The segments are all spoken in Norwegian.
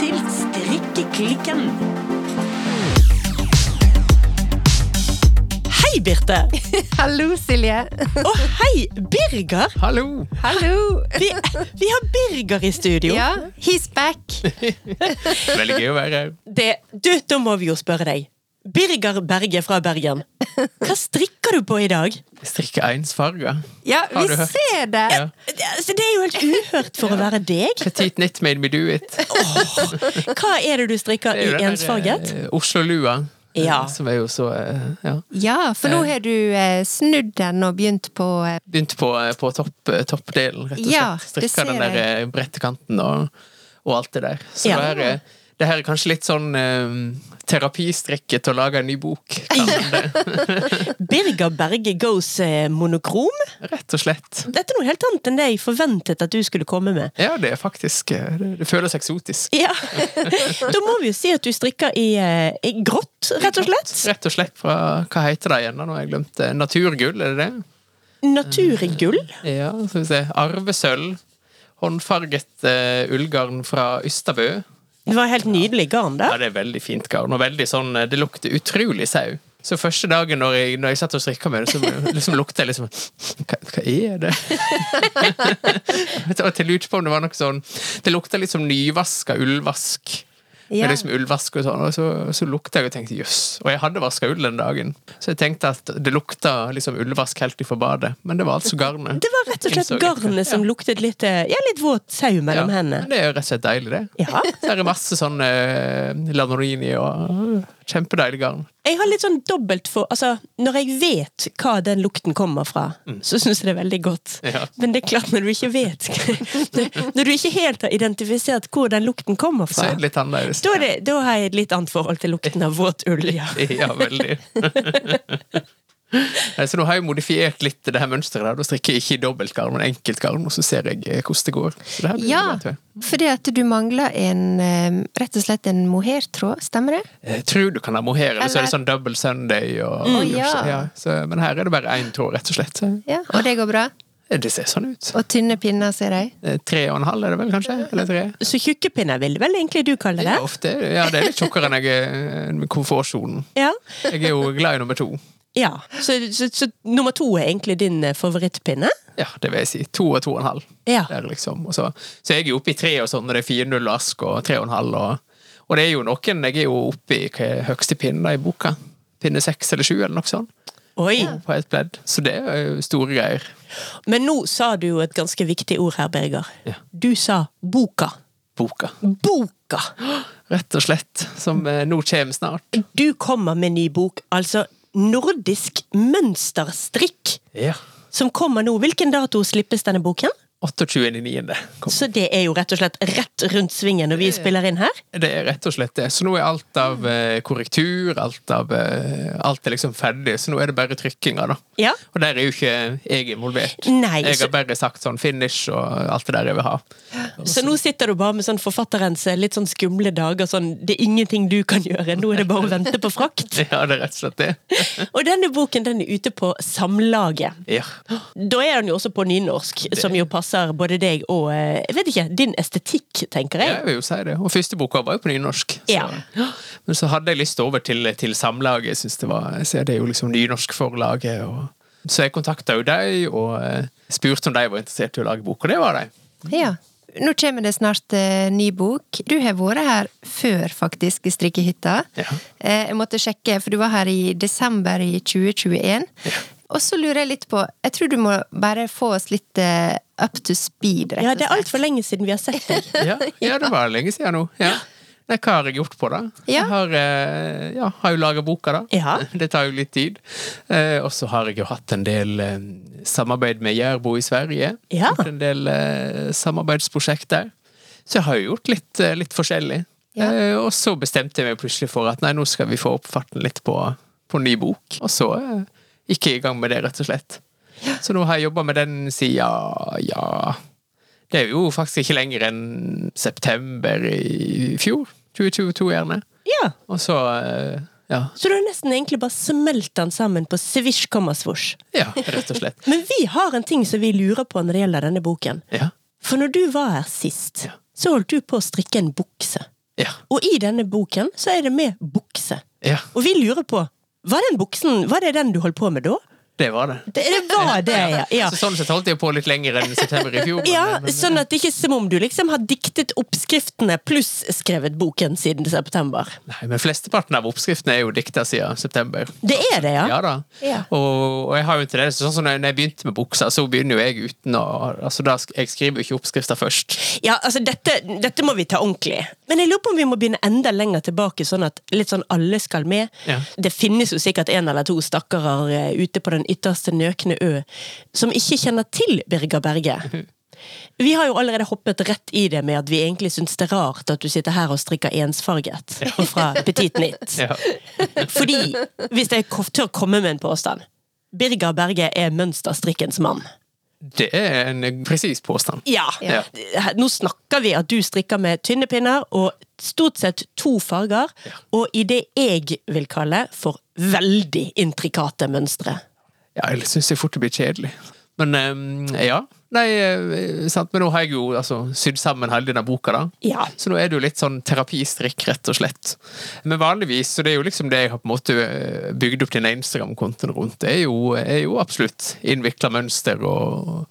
til Strikkeklikken. Hei, Birte! Hallo, Silje. Og hei, Birger! Hallo! Hallo. Vi, vi har Birger i studio. Ja, he's back. Veldig gøy å være her. Det, du, da må vi jo spørre deg. Birger Berge fra Bergen. Hva strikker du på i dag? Jeg strikker ensfarga. Ja, vi ser det. Ja. Det, altså, det er jo helt uhørt for å være deg. Petit knit made me do it. Hva er det du strikker Det i ensfarget? eh, Oslo-lua. eh, Ja. Som er jo så eh, Ja. Ja, for nå har du snudd den og begynt på Begynt på, på topp, toppdelen, rett og slett. Ja, Strikka den der brettekanten og, og alt det der. Så Ja. det, er, det her er kanskje litt sånn eh, terapistrikke til å lage en ny bok. Birger Berge goes eh, monokrom? rett og slett. Dette er noe helt annet enn det jeg forventet at du skulle komme med. Ja, det er faktisk eh, Det, det føles eksotisk. Ja, Da må vi jo si at du strikker i, eh, i grått, rett og slett. Rett og slett fra Hva heter det igjen? da? Nå har jeg glemt det. Naturgull, er det det? Naturgull. Ja, skal vi se. Arvesølv. Håndfarget uh, ullgarn fra Ystabø. Det var helt nydelig garn Ja, det er veldig fint garn. Og veldig sånn Det lukter utrolig sau. Så første dagen når jeg, når jeg satt og strikka med det, så liksom lukta jeg liksom Hva, hva er det? og til lurte på om det var noe sånn Det lukta litt som nyvaska ullvask. Ja. Med liksom ullvask og sånn, og så, så lukta jeg og tenkte jøss. Og jeg hadde vaska ull den dagen, så jeg tenkte at det lukta liksom ullvask helt ifra badet. Men det var altså garnet. Det var rett og slett garnet som luktet litt, eh, ja, litt våt sau mellom Ja, hendene. Det er jo rett og slett deilig, det. Ja. Så er det masse sånn eh, lanorini og kjempedeilig garn. Jeg har litt sånn dobbelt for Altså, når jeg vet hva den lukten kommer fra, så syns jeg det er veldig godt. Mm. Ja. Men det er klart, når du ikke vet Når du ikke helt har identifisert hvor den lukten kommer Så fra, er da, er det, da har jeg et litt annet forhold til lukten av våt ull, ja. Ja, veldig. Så nå har jeg modifiert litt det her mønsteret. Da. Da strikker jeg ikke i dobbeltgarn, men enkeltgarn, og så ser jeg eh, hvordan det går. Så det her blir Ja, bra, fordi at du mangler en eh, rett og slett en mohairtråd, stemmer det? Jeg tror du kan ha mohair, eller så er det sånn double sunday. Og, Å, ja. ja, så, men her er det bare én tråd, rett og slett. Ja, Og det går bra? det ser sånn ut. Og tynne pinner, ser jeg. Eh, Tre og en halv er det vel, kanskje? Eller tre? Så tjukkepinner vil vel egentlig du kalle det? Ja, ofte. Ja, det er litt tjukkere enn jeg er med komfortsonen. Ja. Jeg er jo glad i nummer to. Ja. Så, så, så nummer to er egentlig din eh, favorittpinne? Ja, det vil jeg si. To og to og en halv. Ja. Liksom. og så, så jeg er jo oppe i tre og sånn, når det er fire null og ask og tre og en halv. Og, og det er jo noen Jeg er jo oppe i hva er høyeste pinne i boka. Pinne seks eller sju, eller noe sånt. Oi! På et pledd. Så det er jo store greier. Men nå sa du jo et ganske viktig ord her, Birger. Ja. Du sa boka. Boka. Boka! Rett og slett. Som eh, nå kommer snart. Du kommer med ny bok, altså Nordisk mønsterstrikk, Ja. som kommer nå. Hvilken dato slippes denne boken? 28.9. Så det er jo rett og slett rett rundt svingen når vi spiller inn her. Det er rett og slett det. Så nå er alt av eh, korrektur, alt av eh, Alt er liksom ferdig, så nå er det bare trykkinga, da. Ja. Og der er jo ikke jeg involvert. Nei, jeg så- har bare sagt sånn finish og alt det der jeg vil ha. Så nå sitter du bare med sånn forfatterens eh, litt sånn skumle dager. Sånn, det er ingenting du kan gjøre, nå er det bare å vente på frakt. Ja, det er rett og slett det. Og denne boken den er ute på Samlaget. Ja. Da er den jo også på nynorsk, som jo passer både deg og eh, jeg vet ikke, din estetikk, tenker jeg. Jeg vil jo si det. Og første boka var jo på nynorsk. Så. Ja. Men så hadde jeg lyst over til, til Samlaget. Jeg det, var, jeg ser det er jo liksom nynorskforlaget. Og... Så jeg kontakta jo dem og eh, spurte om de var interessert i å lage bok, og det var de. Ja. Nå kommer det snart eh, ny bok. Du har vært her før, faktisk, i strikkehytta. Ja. Eh, jeg måtte sjekke, for du var her i desember i 2021. Og så lurer jeg litt på Jeg tror du må bare få oss litt eh, up to speed, rett Ja, det er slett. altfor lenge siden vi har sett deg. Ja, ja, det var lenge siden nå. Ja. Nei, hva har jeg gjort på det? Ja. Jeg har, eh, ja, har jo laga boka, da. Ja. Det tar jo litt tid. Eh, og så har jeg jo hatt en del eh, samarbeid med Jærbo i Sverige. Ja. Gjort en del eh, samarbeidsprosjekter. Så jeg har jo gjort litt, eh, litt forskjellig. Ja. Eh, og så bestemte jeg meg plutselig for at nei, nå skal vi få opp farten litt på, på ny bok. Og så eh, gikk jeg i gang med det, rett og slett. Så nå har jeg jobba med den siden ja Det er jo faktisk ikke lenger enn september i fjor. 2022, gjerne. Ja, Og så eh, ja. Så du har nesten egentlig bare smelt den sammen på svisj, komma svosj. ja, rett og slett. Men vi har en ting som vi lurer på når det gjelder denne boken. Ja. For når du var her sist, Ja. så holdt du på å strikke en bukse. Ja. Og i denne boken så er det med bukse. Ja, Og vi lurer på, var den buksen, var det den du holdt på med da? Det var det. Det, det var det, ja. ja. Så sånn sett holdt jeg på litt lenger enn september i fjor. men- Ja, men- sånn at det ikke er som om du liksom har diktet oppskriftene pluss skrevet boken siden september. Nei, men flesteparten av oppskriftene er jo dikta siden september. Det er det, ja? Ja da. Ja. Og, og jeg har jo en tendens sånn som når jeg begynte med buksa, så begynner jo jeg uten å altså da, Jeg skriver jo ikke oppskrifter først. Ja, altså dette, dette må vi ta ordentlig. Men jeg lurer på om vi må begynne enda lenger tilbake, sånn at litt sånn alle skal med. Ja. Det finnes jo sikkert en eller to stakkarer eh, ute på den ytterste nøkne ø som ikke kjenner til Birger Berge. Vi har jo allerede hoppet rett i det med at vi egentlig syns det er rart at du sitter her og strikker ensfarget fra Petit Nitt. Ja. Fordi, hvis jeg tør komme med en påstand Birger Berge er mønsterstrikkens mann. Det er en presis påstand. Ja. Ja. Nå snakker vi at du strikker med tynne pinner og stort sett to farger, og i det jeg vil kalle for veldig intrikate mønstre. Ja, jeg syns det fort blir kjedelig. Men eh, ja. Nei, eh, sant. Men nå har jeg jo altså, sydd sammen hele denne boka, da. Ja. Så nå er det jo litt sånn terapistrikk, rett og slett. Men vanligvis, så det er jo liksom det jeg har på en måte eh, bygd opp denne Instagram-kontoen rundt, det er jo, er jo absolutt innvikla mønster og,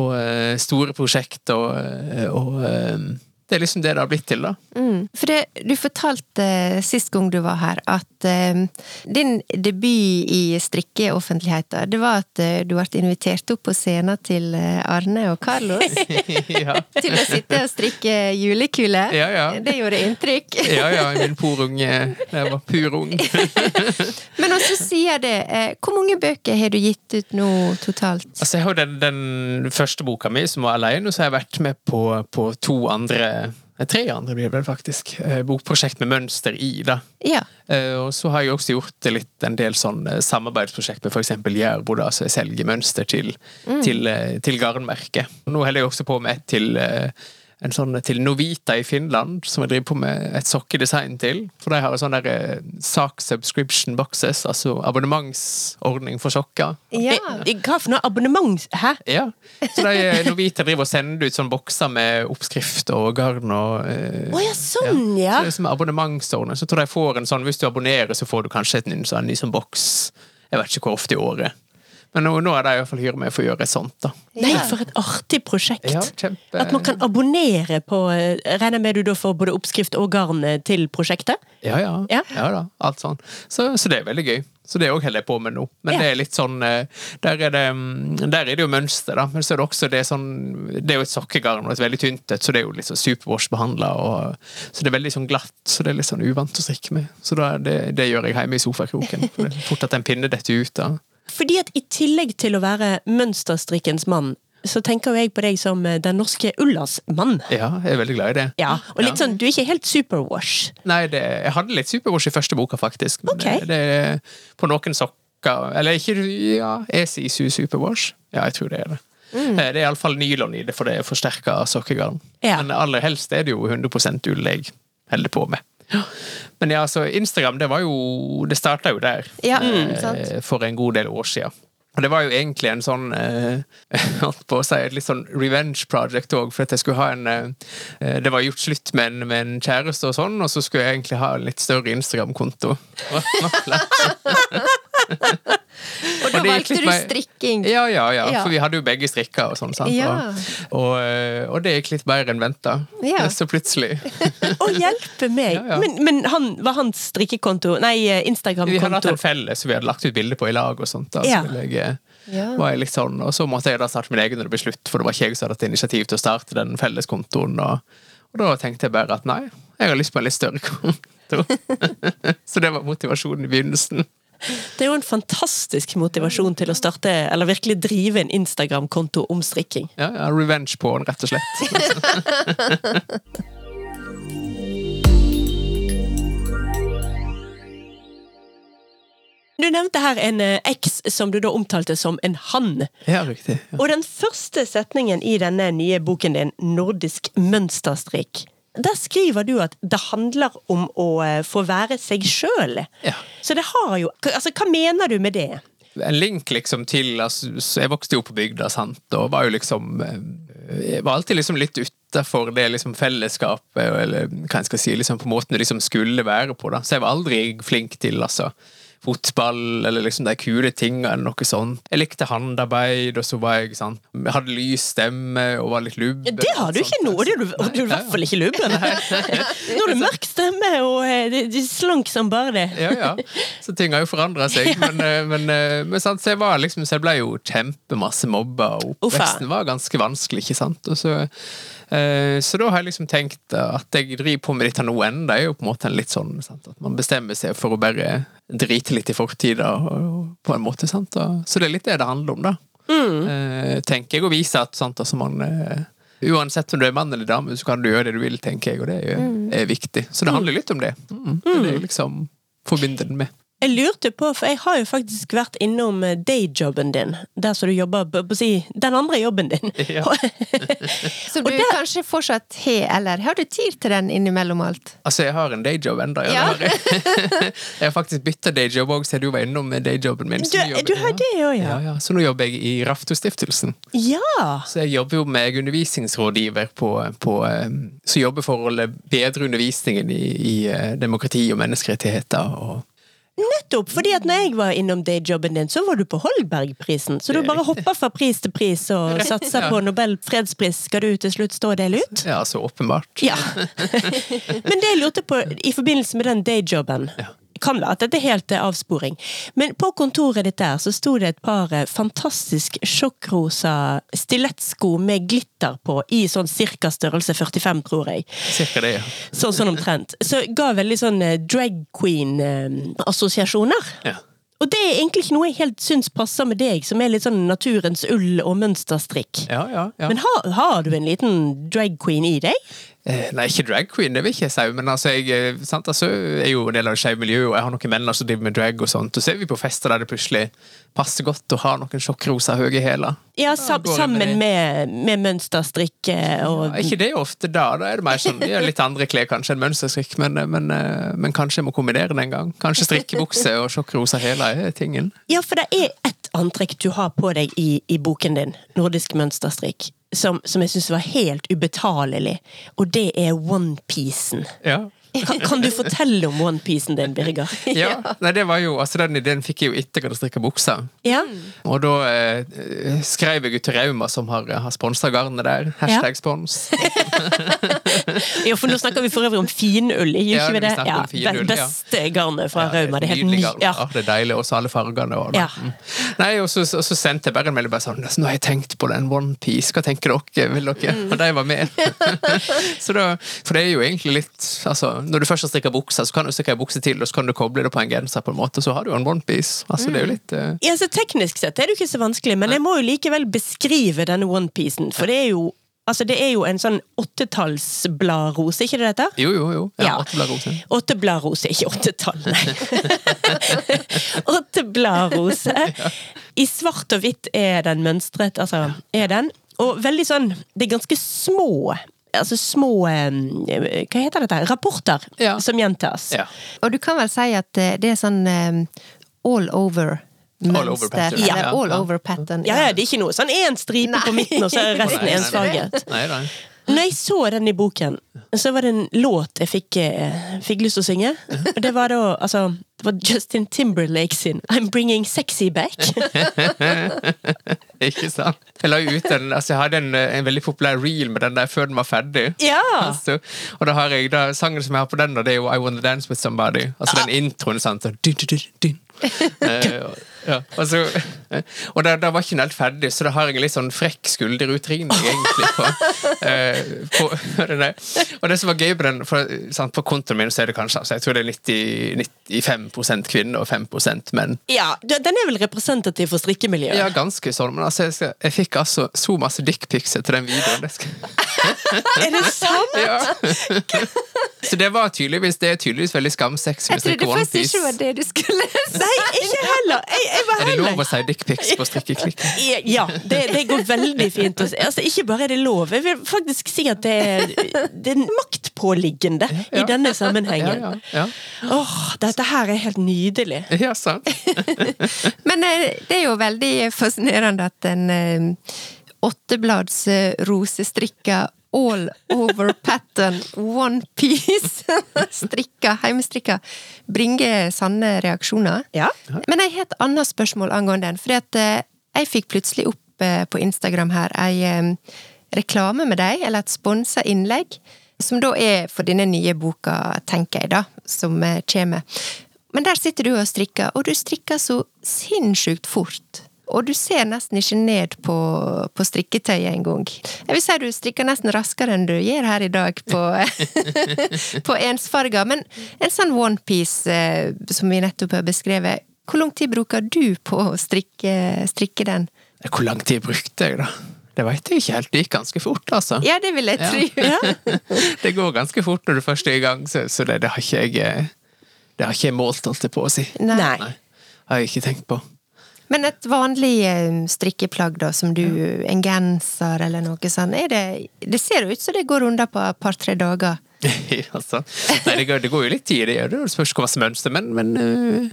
og eh, store prosjekter og, og eh, Det er liksom det det har blitt til, da. Mm. For det, du fortalte eh, sist gang du var her, at uh, din debut i strikkeoffentligheten, det var at uh, du ble invitert opp på scenen til Arne og Carlos ja. til å sitte og strikke julekule. Ja, ja. Det gjorde inntrykk. ja, ja, min porunge jeg var purung. Men også sier det, uh, hvor mange bøker har du gitt ut nå totalt? Altså, jeg har jo den, den første boka mi, som var alene, og så har jeg vært med på, på to andre Tre andre blir det vel faktisk. eh, Bokprosjekt med mønster i, da. Ja. Eh, Og så har jeg også gjort litt en del sånn eh, samarbeidsprosjekt med f.eks. Jærbo, da, så jeg selger mønster til, til, eh, til garnmerket. Nå holder jeg også på med et til eh, en sånn til Novita i Finland, som jeg driver på med et sokkedesign til. For de har sånn der eh, sak subscription boxes, altså abonnementsordning for sokker. ja. Eh, Hva for noe abonnement? Hæ? Ja. Så de, eh, Novita driver og sender ut sånne bokser med oppskrift og garn og eh, oh, ja, sånn, ja. Så det er som abonnementsordning. Så tror jeg får en sånn, Hvis du abonnerer, så får du kanskje en, sånn, ny sånn boks. Jeg vet ikke hvor ofte i året. Men nå, nå er det i hvert fall hyret meg for å gjøre sånt. da. Nei, for et artig prosjekt. Ja, kjempe- At man kan abonnere på eh, Regner med du da får både oppskrift og garn eh, til prosjektet? Ja, ja. Ja. da, alt sånn. Så, så det er veldig gøy. Så det òg holder jeg på med nå. Men Ja. det er litt sånn eh, Der er det, mm, der er det jo mønster, da. Men så er det også det er sånn Det er jo et sokkegarn og et veldig tynt et, så det er jo litt sånn superwash-behandla. Så det er veldig sånn glatt, så det er litt sånn uvant å strikke med. Så da, er det, det gjør jeg hjemme i sofakroken. For det er fort at en pinne detter ut. da. Fordi at i tillegg til å være mønsterstrikkens mann, så tenker jo jeg på deg som eh, den norske Ullas mann. Ja, jeg er veldig glad i det. Ja, og litt sånn, du er ikke helt superwash. Nei, det, jeg hadde litt superwash i første boka, faktisk. Men okay. det, det på noen sokker Eller ikke Ja, jeg sier su superwash? Ja, jeg tror det er det. Mm. Eh, Det er iallfall nylon i det, for det er forsterka sokkegarn. Ja. Men aller helst er det jo 100 ull jeg holder på med. Men ja, så Instagram, det var jo Det starta jo der Ja, eh, for en god del år siden. Og det var jo egentlig en sånn eh, holdt på å si, et litt sånn revenge project òg, for at jeg skulle ha en eh, Det var gjort slutt med en, med en kjæreste og sånn, og så skulle jeg egentlig ha en litt større Instagram-konto. Og da valgte du strikking. Ja, ja, ja, Ja. for vi hadde jo begge strikka og sånn. sant? Ja. Og, og, eh, det gikk litt bedre enn venta. Ja. Så plutselig Å, hjelpe meg! Men, men han, var hans strikkekonto Nei, Instagram-konto Vi hadde hatt en felles vi hadde lagt ut bilder på i lag og sånt. Da, Ja. så jeg, eh, Ja. var jeg litt sånn, og så måtte jeg da starte min egen når det ble slutt, for det var ikke jeg som hadde hatt initiativ til å starte den felleskontoen. Og, og da tenkte jeg bare at nei, jeg har lyst på en litt større konto. så det var motivasjonen i begynnelsen. Det er jo en fantastisk motivasjon til å starte Eller virkelig drive en Instagram-konto om strikking. Ja, ja, revenge på den, rett og slett. Du nevnte her en X som du da omtalte som en hann. Ja, riktig. Ja. Og den første setningen i denne nye boken din, 'Nordisk mønsterstrikk', der skriver du at det handler om å eh, få være seg sjøl. Ja. Så det har jo Altså, hva mener du med det? en link liksom til altså, Jeg vokste jo på bygda, sant, og var jo liksom eh, jeg var alltid liksom litt utafor det liksom fellesskapet, eller hva jeg skal si, liksom på måten det liksom skulle være på. da. Så jeg var aldri flink til altså, fotball eller liksom de kule tingene. eller noe sånt. Jeg likte håndarbeid, og så var jeg sant? jeg hadde lys stemme og var litt lubben. Det har du ikke nå! Du, og du er i hvert fall ikke lubben. Nå har du mørk stemme og eh, er slank som bare det. Ja, ja. Så ting har jo forandra seg. Men, eh, men, eh, men sant, så jeg var liksom, så jeg ble jo kjempemasse mobba, og oppveksten var ganske vanskelig, ikke sant. Og så, så da har jeg liksom tenkt at jeg driver på med dette nå ennå, er jo på en måte en litt sånn sant, at man bestemmer seg for å bare drite litt i fortida, på en måte. sant. Så det er litt det det handler om, da. Mm. tenker jeg, å vise at sant, altså man eh, Uansett om du er mann eller dame, så kan du gjøre det du vil, tenker jeg, og det er, er viktig. Så det handler litt om det. Mm. Det er det jeg liksom forbinder den med. Jeg lurte på, for jeg har jo faktisk vært innom eh, dayjobben din. Der som du jobber på, å si, Den andre jobben din. Ja. så du kanskje fortsatt har, eller har du tid til den innimellom alt? Altså, jeg har en dayjob ennå. Ja. Ja. jeg har faktisk bytta dayjob òg, så du var innom med dayjoben min. så Du, jobber- du har det òg, ja. ja. Ja, Så nå jobber jeg i Raftostiftelsen. Ja! Så jeg jobber jo med er undervisningsrådgiver på, på som jobber for å bedre undervisningen i, i eh, demokrati og menneskerettigheter. Og, Nettopp! fordi at når jeg var innom dayjobben din, så var du på Holbergprisen. Så du bare hopper fra pris til pris og satser på Nobel fredspris. Skal du til slutt stå og dele ut? ja, så åpenbart. Ja. Men det jeg lurte på i forbindelse med den dayjobben kan være at dette er helt eh, avsporing, men på kontoret ditt der så sto det et par eh, fantastisk sjokkrosa stilettsko med glitter på i sånn cirka størrelse 45, tror jeg. Cirka det. ja. Sånn, sånn omtrent. Så ga veldig sånn eh, drag queen-assosiasjoner. Ja. Og det er egentlig ikke noe jeg helt syns passer med deg, som er litt sånn naturens ull og mønsterstrikk. Ja, ja, ja. Men har, har du en liten drag queen i deg? Eh, Nei, ikke drag queen, det vil ikke jeg si. Men altså, jeg eh, sant, altså, jeg er jo en del av det skeive miljøet, og jeg har noen venner som driver med drag. og sånt Og så er vi på fester der det plutselig passer godt å ha noen sjokkrosa høye hæler. Ja, sam, sammen med, med mønsterstrikk og ja, ikke det ofte da? Da er det mer sånn, ja, litt andre klær kanskje enn mønsterstrikk, men, men, eh, men kanskje jeg må kombinere det en gang. Kanskje strikkebukse og sjokkrosa hæler er tingen. Ja, for det er ett antrekk du har på deg i, i boken din, nordisk mønsterstrikk, som, som jeg syns var helt ubetalelig, og det er onepiecen. Ja. Kan, kan du fortelle om onepiecen din, Birger? Ja, nei, det var jo, altså Den ideen fikk jeg jo etter jeg hadde strikka buksa. Ja? Og da eh, skrev jeg ut til Rauma, som har, har sponsa garnet der. Hashtag spons. ja, for nå snakker vi for øvrig om finull, gjør Ja, ikke vi vi det? om Ja, finull, det ja. beste garnet fra Rauma. Det er helt Nydelig ny. garn. Ja. Ja, det er deilig. Også alle fargene. Og, Ja. mm. Nei, og så, og så sendte jeg bare en melding bare sånn Nå har jeg tenkt på den onepiece, hva tenker dere? Vil dere? Mm. Og de var med. så da, for det er jo egentlig litt altså, Når du først har strikka buksa, så kan du strikke ei bukse til, og så kan du koble det på en genser, på en måte, så har du en onepiece. Altså, det er jo litt uh... Ja, så Teknisk sett er det jo ikke så vanskelig, men jeg må jo likevel beskrive denne onepiecen. For det er jo Altså, det er jo en sånn åttetallsbladrose, ikke det dette? Jo, jo, jo. Ja, Ja. åttebladrose. Åttebladrose, ikke åttetall, nei. Åttebladrose. I svart og hvitt er den mønstret, altså er den. Og veldig sånn Det er ganske små Altså små Hva heter dette? Rapporter Ja. som gjentas. Ja. Og du kan vel si at eh, det er sånn all over All over pattern. Eller Ja, all ja. over pattern. Ja, ja, det er ikke noe sånn én stripe på midten, og så er resten Nei, nei, nei. ensfarget. Nei, nei. Når jeg så den i boken, så var det en låt jeg fikk, eh, fikk lyst til å synge. Og det var da altså Det var Justin Timberlake sin 'I'm Bringing Sexy Back'. Ikke sant? Jeg la jo ut en, altså jeg hadde en, en veldig populær reel med den der før den var ferdig. Ja! Altså, og da har jeg da, sangen som jeg har på den, da, det er jo I Wanna Dance With Somebody. Altså den introen. sant? Så, dun, dun, dun, dun. Ja, og så, og da, da var ikke den helt ferdig, så da har jeg en litt sånn frekk skulderutringning egentlig på, eh, på. Og det som var gøy på den, for, sant, på kontoen min så er det kanskje altså, jeg tror det er 90, 95% kvinner og 5% menn. ja, Den er vel representativ for strikkemiljøet? Ja, ganske sånn, men altså, jeg, skal, jeg fikk altså så masse dickpics etter den videoen. Det skal, Er det sant?! ja. Så det var tydeligvis Det er tydeligvis veldig skamsexy Jeg trodde faktisk ikke var det du skulle si! Nei, ikke heller! Jeg, jeg var Er det lov å si dickpics på strikkeklikk? Ja, det, det går veldig fint å si. Altså, ikke bare er det lov, jeg vil faktisk si at det er, det er maktpåliggende i Ja. denne sammenhengen. ja, ja. Åh, dette her er helt nydelig. ja sant. Men eh, det er jo veldig fascinerende at en åttebladsrosestrikker åtteblads eh, rosestrikka all over pattern one piece strikka, heimestrikka, bringer sanne reaksjoner. Ja. Men jeg har et annet spørsmål angående den. For eh, jeg fikk plutselig opp eh, på Instagram her ei eh, reklame med deg, eller et sponsa innlegg, som da er for denne nye boka, tenker jeg, da, som kommer. Men der sitter du og strikker, og du strikker så sinnssykt fort. Og du ser nesten ikke ned på, på strikketøyet engang. Jeg vil si du strikker nesten raskere enn du gjør her i dag på, på ensfarger. Men en sånn onepiece eh, som vi nettopp har beskrevet, hvor lang tid bruker du på å strikke, strikke den? Hvor lang tid brukte jeg, da? Det veit jeg ikke helt. Det gikk ganske fort, altså. Ja, det vil jeg tro. det går ganske fort når du først er i gang, så, det, det, har ikke jeg eh, Det har ikke jeg målt, holdt jeg på å si. Nei. Nei. Har jeg ikke tenkt på. Men et vanlig eh, strikkeplagg, da, som du En genser eller noe sånt, er det Det ser ut som det går unna på et par-tre dager. altså. Nei, det går, det går jo litt tid, det gjør det. Det spørs hva som mønster, men, men øh,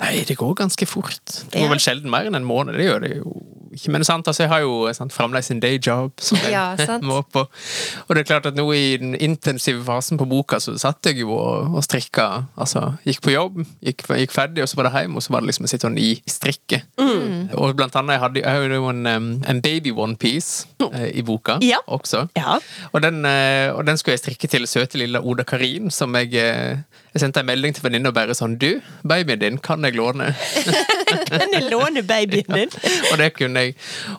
Nei, det går ganske fort. Det går Ja. vel sjelden mer enn en måned. Det gjør det jo ikke. Men sant, altså, jeg har jo sant, fremdeles en dayjob som jeg Ja, må på. Og det er klart at nå i den intensive fasen på boka, så satt jeg jo og, og strikka. Altså, gikk på jobb, gikk, gikk ferdig, og så var det hjem, og så var det liksom å sitte i strikke. Mm. Og blant annet, jeg hadde jeg jo en, en baby onepiece eh, i boka Ja. også. Ja. Og den, eh, og den skulle jeg strikke til søte lille Oda Karin, som jeg eh, Jeg sendte en melding til venninna og bare sånn Du, babyen din kan jeg låne. Kan jeg låne babyen din? og det kunne jeg.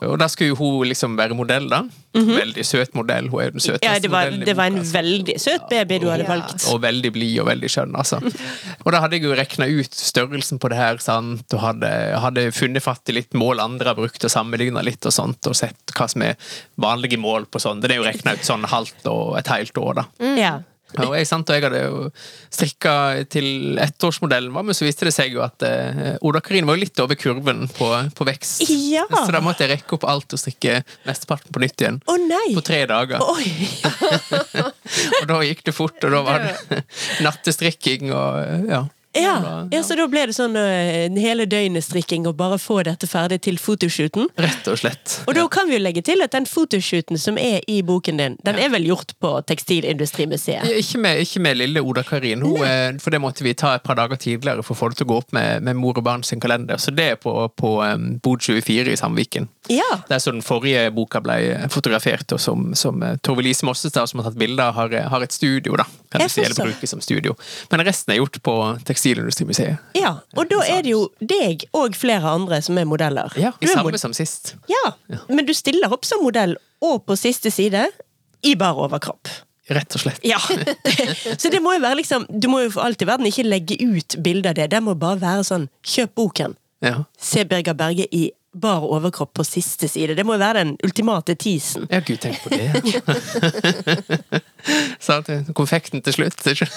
Og da skulle jo hun liksom være modell, da. Veldig søt modell. Hun er jo den søteste. Ja, det var, modellen det var en altså. veldig søt baby du hadde Ja. valgt. Og veldig blid og veldig skjønn, altså. Og da hadde jeg jo regna ut størrelsen på det her, sant, og hadde, hadde funnet fatt i litt mål andre har brukt, og sammenligna litt og sånt, og sett hva som er vanlige mål på sånn. Det er jo regna ut sånn halvt og et helt år, da. Ja. Og jeg, sant, og jeg hadde jo strikka til ettårsmodellen, var, men så viste det seg jo at eh, Oda Karin var jo litt over kurven på, på vekst. Ja. Så da måtte jeg rekke opp alt og strikke mesteparten på nytt igjen. Oh! På tre dager. Og da gikk det fort, og da var det nattestrikking og ja. Ja, ja, så da ble det sånn uh, hele døgnet strikking og bare få dette ferdig til fotoshooten. Rett og slett. Og da kan vi jo legge til at den fotoshooten som er i boken din, den er vel gjort på Tekstilindustrimuseet? Ja, Ikke med, ikke med lille Oda Karin, hun, eh, for det måtte vi ta et par dager tidligere for å få det til å gå opp med, med mor og barn sin kalender. Så det er på, på um, Bod 24 i Sandviken. Ja. Der så den forrige boka ble fotografert, og som, som uh, Tove Lise Mossestad, som har tatt bilder, har, har et studio, da. Si, eller forstår. bruke som studio. Men resten er gjort på Tekstilindustrimuseet. ja. Og da er det jo deg og flere andre som er modeller. Ja, Du samme mod- som sist. ja. Men du stiller opp som modell, og på siste side i bar overkropp. Rett og slett. Ja. Så det må jo være liksom Du må jo for alt i verden ikke legge ut bilde av det. Det må bare være sånn Kjøp boken. Ja. Se Birger Berge i bar overkropp på siste side. Det må jo være den ultimate teasen. Ja, gud, tenk på det. Sa til konfekten til slutt, ikke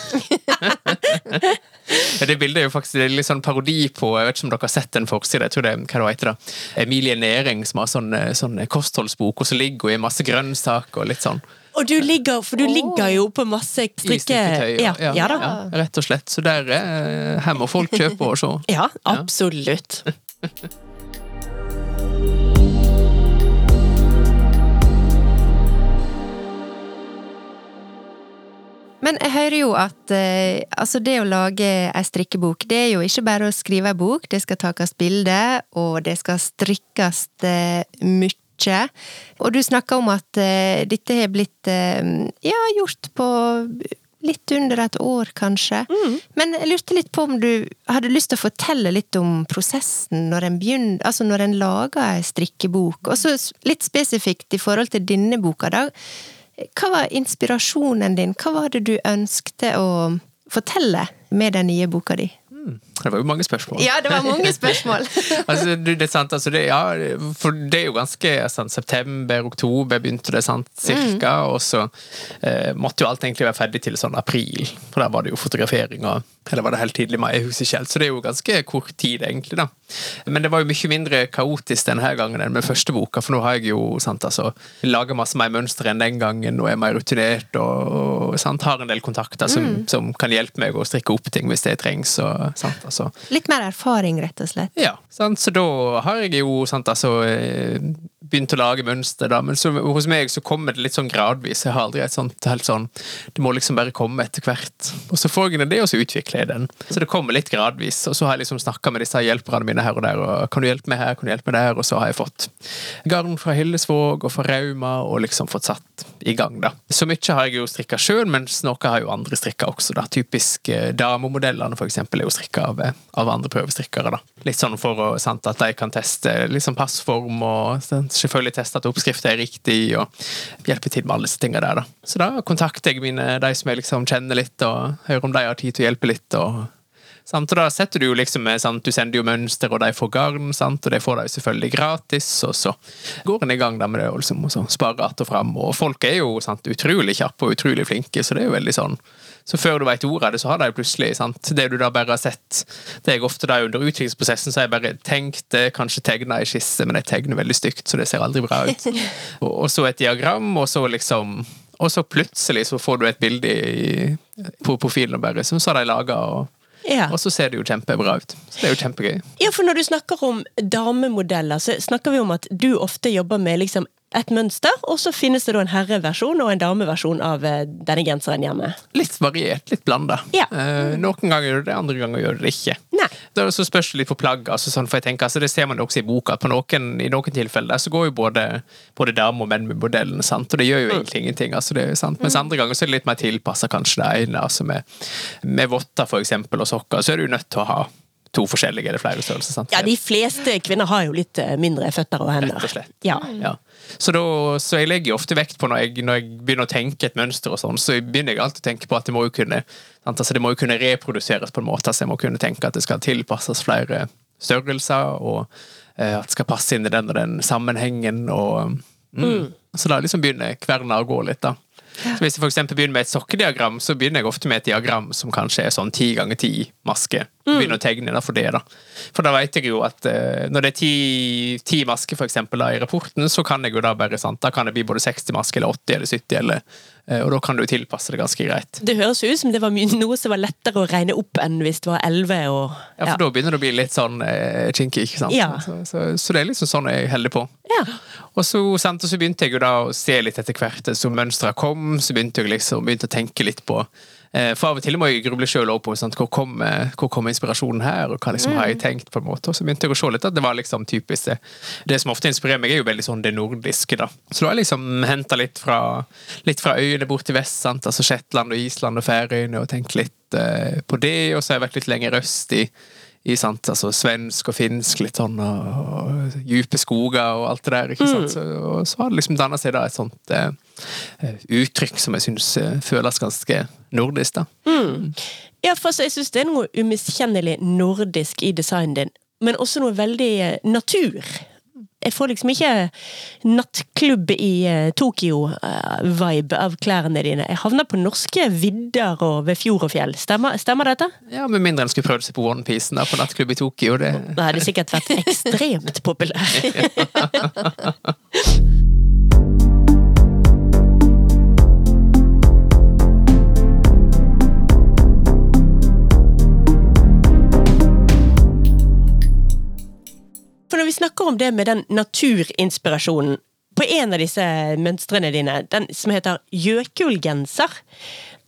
ja, Det bildet er jo faktisk litt sånn parodi på Jeg vet ikke om dere har sett den forsida, Jeg tror det er hva det heter da Emilie Næring som har sånn, eh, sånn kostholdsbok, og så ligger hun i masse grønnsaker og litt sånn. Og du ligger, for du ligger jo på masse strikke... Ja, ja, da. ja, rett og slett. Så der eh, her må folk kjøpe og se. Ja, absolutt. Men jeg hører jo at eh, altså det å lage ei strikkebok, det er jo ikke bare å skrive ei bok, det skal takast bilde, og det skal strikkes eh, mye. Og du snakker om at eh, dette har blitt eh, ja, gjort på litt under et år, kanskje. Men jeg lurte litt på om du hadde lyst til å fortelle litt om prosessen når en begynner, altså når en lager ei strikkebok, og så litt spesifikt i forhold til denne boka, da. Hva var inspirasjonen din? Hva var det du ønskte å fortelle med den nye boka di? Det var jo mange spørsmål. Ja, det var mange spørsmål. altså, det er sant, altså det, ja, for det er jo ganske sånn, September, oktober begynte det, sant, cirka, og så eh, måtte jo alt egentlig være ferdig til sånn april, for der var det jo fotografering og eller var det helt tidlig mai, jeg husker ikke helt, så det er jo ganske kort tid egentlig da. Men det var jo mye mindre kaotisk denne gangen enn med første boka, for nå har jeg jo sant, altså, laga masse mer mønster enn den gangen, og er mer rutinert, og, og sant, har en del kontakter som, som kan hjelpe meg å strikke opp ting hvis det trengs, og sant, altså. Litt mer erfaring, rett og slett. Ja, sant? så da har jeg jo sant, altså, eh, begynt å lage mønster, da. Men så, hos meg så kommer det litt sånn gradvis. Jeg har aldri et sånt helt sånn Det må liksom bare komme etter hvert. Og så får jeg det, og så utvikler jeg den. Så det kommer litt gradvis. Og så har jeg liksom snakka med disse hjelperne mine her og der, og kan du hjelpe meg her, kan du hjelpe meg der? Og så har jeg fått garn fra Hillesvåg og fra Rauma, og liksom fått satt i gang, da. Så mye har jeg jo strikka sjøl, mens noe har jo andre strikka også, da. Typisk eh, damemodellene, for eksempel, er jo strikka av, eh, av andre prøvestrikkere, da. Litt sånn for å, sant, at de kan teste liksom passform, og selvfølgelig teste at oppskrifta er riktig, og hjelpe til med alle disse tinga der, da. Så da kontakter jeg mine, de som jeg liksom kjenner litt, og hører om de har tid til å hjelpe litt, og Sant? Og da setter du jo liksom sant? Du sender jo mønster, og de får garn, sant? og det får de selvfølgelig gratis. Og så går en i gang med det, og liksom, og sparer att og fram. Og folk er jo sant? utrolig kjappe og utrolig flinke, så det er jo veldig sånn så før du vet ordet av det, så har de plutselig sant? Det du da bare har sett Det jeg ofte da under utviklingsprosessen, så har jeg bare tenkt det, kanskje tegna i skisse, men jeg tegner veldig stygt, så det ser aldri bra ut. og, og så et diagram, og så liksom Og så plutselig så får du et bilde i, på profilen, bare, så har de laga. Og, Ja. og så ser det jo kjempebra ut. Så det er jo kjempegøy. Ja, for når du snakker om damemodeller, så snakker vi om at du ofte jobber med liksom et mønster, og så finnes det da en herreversjon og en dameversjon av eh, denne genseren hjemme. Litt variert, litt blanda. Ja. Eh, noen ganger gjør du det, andre ganger gjør du det ikke. Nei. er også spørs det litt på plagg. Altså sånn, for jeg tenker, altså, det ser man jo også i boka. På noen, I noen tilfeller så går jo både, både damer og menn med modellene, sant? og det gjør jo egentlig ingenting. Altså, det er sant? Mens andre ganger så er det litt mer tilpassa kanskje det ene. Altså med, med votter for eksempel, og sokker, så er du nødt til å ha to forskjellige eller flere størrelser. Sant? Ja, de fleste kvinner har jo litt eh, mindre føtter og hender. Rett og slett. Ja. Ja. Så, da, så jeg legger ofte vekt på når jeg, når jeg begynner å tenke et mønster, og sånn, så begynner jeg alltid å tenke på at det må jo kunne? Altså, det må jo kunne reproduseres på en måte. Så jeg må kunne tenke at det skal tilpasses flere størrelser, og eh, at det skal passe inn i den og den sammenhengen. Og, mm. Så da liksom begynner kverna å gå litt, da. Så hvis jeg for eksempel begynner med et sokkediagram, så begynner jeg ofte med et diagram som kanskje er sånn ti ganger ti maske. Begynner å tegne innenfor det, da. For da vet jeg jo at eh, når det er ti, masker, for eksempel, da, i rapporten, så kan jeg jo da bare sant, Da kan det bli både 60 masker eller 80 eller 70, eller, og da kan du tilpasse det ganske greit. Det høres ut som det var noe som var lettere å regne opp enn hvis det var 11 og Ja, for da begynner det å bli litt sånn eh, kinky, ikke sant. Ja. Så, så, så det er liksom sånn jeg holder på. Ja. Og så, sant, og så begynte jeg jo da å se litt etter hvert som mønstrene kom, så begynte jeg liksom begynte å tenke litt på eh, For av og til må jeg gruble sjøl på sant, hvor kom, eh, hvor kom inspirasjonen her, og hva liksom har jeg tenkt, på en måte. Og så begynte jeg å se litt at det var liksom typisk det. Det som ofte inspirerer meg, er jo veldig sånn det nordiske, da. Så da har jeg liksom henta litt litt fra øyene bort til vest, sant, altså Shetland og Island og Færøyene, og tenkt litt uh, på det, og så har jeg vært litt lenger øst i i sant, altså svensk og finsk, litt sånn og, og dype skoger og alt det der. ikke sant? Så, og så har det liksom danna seg da et sånt eh, eh, uttrykk som jeg syns eh, føles ganske nordisk. da. Ja, for så jeg syns det er noe umiskjennelig nordisk i designen din, men også noe veldig eh, natur. Jeg får liksom ikke nattklubb i eh, Tokyo-vibe av klærne dine. Jeg havner på norske vidder og ved fjord og fjell. Stemmer, stemmer dette? Ja, Med mindre en skulle prøvd seg på onepiece på nattklubb i Tokyo. Det, det hadde sikkert vært ekstremt populær. når vi snakker om det med den naturinspirasjonen på en av disse mønstrene dine, den som heter Gjøkulgenser,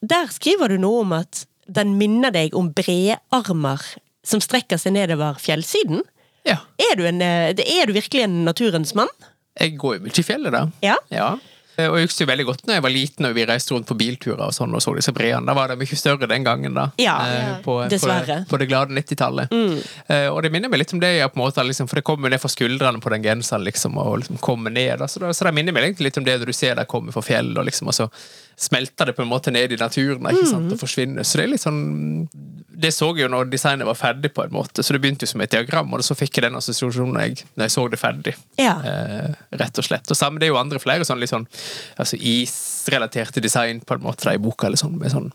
der skriver du noe om at den minner deg om brede armer som strekker seg nedover fjellsiden. ja. Er du, en, eh, er du virkelig en naturens mann? Jeg går jo mye i fjellet, da. Ja. Ja. Eh, Og jeg husker veldig godt når jeg var liten og vi reiste rundt på bilturer og sånn og så disse breene. Da var de mye større den gangen, da. Ja, Eh, på, dessverre. På, på det glade 90-tallet. Eh, og det minner meg litt om det, ja, på en måte, liksom, for det kommer ned fra skuldrene på den genseren liksom, og liksom kommer ned. Da. Så, da, så det minner meg litt om det når du ser det komme fra fjellet. liksom, og så smelter det på en måte ned i naturen ikke sant, og forsvinner. Så det er litt sånn Det så jeg jo når designet var ferdig, på en måte. Så det begynte jo som et diagram, og så fikk jeg den assosiasjonen når jeg, når jeg så det ferdig. Ja. Eh, rett og slett. Og samme, det er jo andre flere sånn litt sånn altså isrelaterte design på en måte da, i boka. Eller sånn, med sånn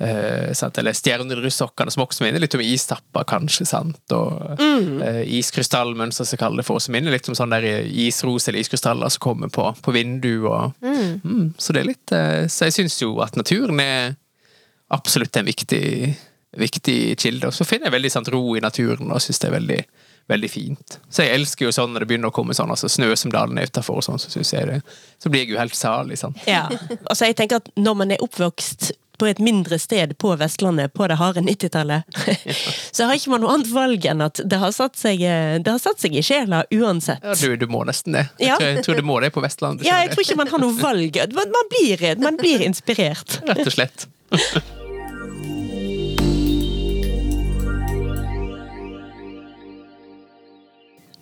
uh, sant? Eller russokkene som også minner litt om istapper, kanskje. sant? Og eh, iskrystallmønster, som kaller det for, som minner litt om sånn der isros eller iskrystaller som kommer på, på vindu. Og, mm, så det er litt uh, Så jeg syns jo at naturen er absolutt en viktig viktig kilde. Og så finner jeg veldig sant, ro i naturen og syns det er veldig, veldig fint. Så jeg elsker jo sånn når det begynner å komme sånn, altså snø som daler ned utafor, sånn, så synes jeg det Så blir jeg jo helt salig, sant. Ja. Altså, jeg tenker at når man er oppvokst på et mindre sted på Vestlandet på det harde 90-tallet, så har ikke man noe annet valg enn at det har satt seg, det har satt seg i sjela uansett. Ja, du, du må nesten det. Jeg, Ja. tror, jeg tror du må det på Vestlandet. Ja, jeg tror ikke man har noe valg. Man, man, blir, man blir inspirert. Rett og slett.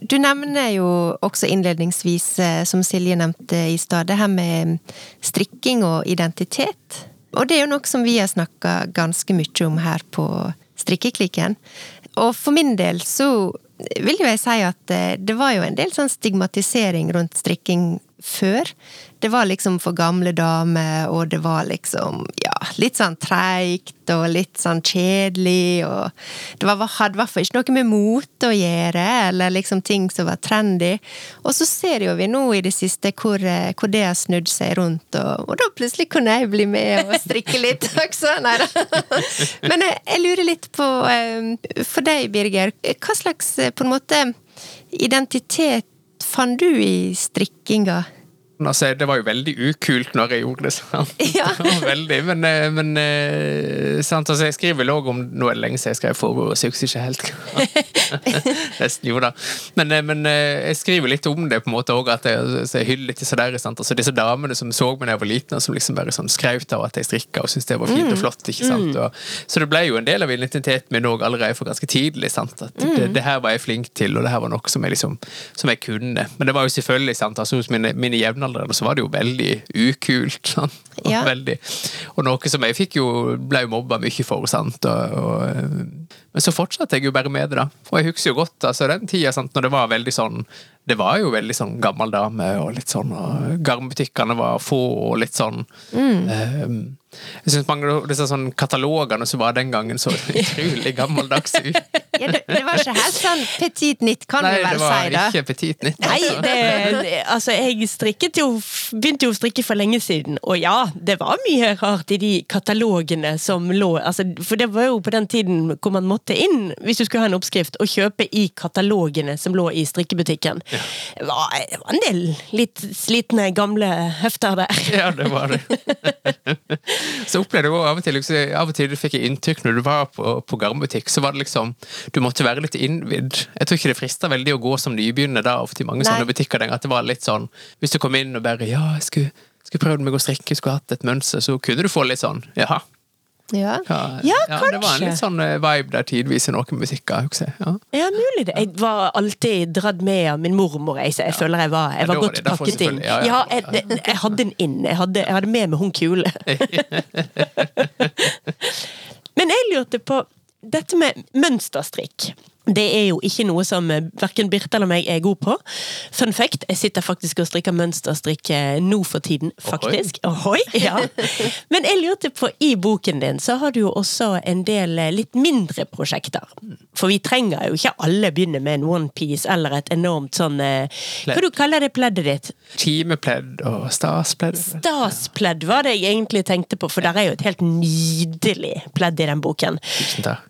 Du nevner jo også innledningsvis, eh, som Silje nevnte i stad, det her med strikking og identitet. Og det er jo noe som vi har snakka ganske mye om her på Strikkeklikken. Og for min del så vil jo jeg si at eh, det var jo en del sånn stigmatisering rundt strikking før. Det var liksom for gamle damer, og det var liksom ja, litt sånn treigt og litt sånn kjedelig, og det var, hadde i hvert fall ikke noe med mote å gjøre, eller liksom ting som var trendy. Og så ser jo vi nå i det siste hvor, eh, hvor det har snudd seg rundt, og, og da plutselig kunne jeg bli med og strikke litt også. Nei da. Men jeg, jeg lurer litt på, eh, for deg Birger, hva slags eh, på en måte identitet fant du i strikkinga? Altså, det var jo veldig ukult når jeg gjorde det. Sant? Ja. Det veldig, men, eh, men eh, sant? Altså, jeg skriver vel også om Nå er lenge siden jeg skrev forord, så jeg husker ikke helt. Nesten, jo da. Men, eh, men jeg skriver litt om det på en måte også, at jeg, så jeg hyller disse der, sant? Altså, disse damene som så meg da jeg var liten, og som liksom bare sånn skrøt av at jeg strikka og syntes det var fint og flott. ikke sant? Og, så det ble jo en del av identiteten min òg allerede for ganske tidlig. sant? At det, det her var jeg flink til, og det her var noe som jeg liksom som jeg kunne. Men det var jo selvfølgelig sant, altså hos mine, mine jevnaldrende så var det jo veldig ukult. Og, Ja. veldig, og noe som jeg fikk jo, ble jo mobba mye for. sant? Og, og, men så fortsatte jeg jo bare med det, da. Og jeg husker jo godt altså den tida sant, når det var veldig sånn Det var jo veldig sånn gammel dame, og litt sånn og Garnbutikkene var få, og litt sånn eh, Jeg syns mange av disse sånn katalogene som var den gangen, så utrolig gammeldags ut. Ja, det, det var ikke helt sånn petit nytt, kan Nei, si det vel var ikke Petit Nytt. Nei, altså. det, det, altså jeg strikket jo Begynte jo å strikke for lenge siden, og ja, det var mye rart i de katalogene som lå altså, For det var jo på den tiden hvor man måtte inn, hvis du skulle ha en oppskrift, og kjøpe i katalogene som lå i strikkebutikken. Det, var, det var en del litt slitne, gamle høfter der. Ja, det var det. så opplevde jeg også av og til liksom, Av og til fikk jeg inntrykk når du var på, på garnbutikk, så var det liksom Du måtte være litt innvidd. Jeg tror ikke det frista veldig å gå som nybegynner da, ofte i mange Nei. sånne butikker. At det var litt sånn Hvis du kom inn og bare Ja, jeg skulle, skulle prøvd meg å strikke, skulle hatt et mønster, så kunne du få litt sånn Jaha. Ja. Ja, Ja, Det var en litt sånn eh, vibe der tidvis i noen musikker, husker jeg. Ja. Ja, mulig det. Jeg var alltid dratt med av min mormor. Jeg, så jeg føler jeg var, jeg var godt pakket inn. Ja. Ja, jeg, jeg hadde den inn. Jeg hadde, jeg hadde med meg hun kule. Men jeg lurte på dette med mønsterstrikk. Det er jo ikke noe som verken hverken Birte eller meg er god på. Fun fact, jeg sitter faktisk og strikker mønsterstrikk eh, nå for tiden, faktisk. Ohoi! Ja. Men jeg lurte på, i boken din så har du jo også en del eh, litt mindre prosjekter. For vi trenger jo ikke alle begynne med en onepiece eller et enormt sånn eh, Hva du kaller det pleddet ditt? Timepledd og staspledd. Staspledd var det jeg egentlig tenkte på, for der er jo et helt nydelig pledd i den boken.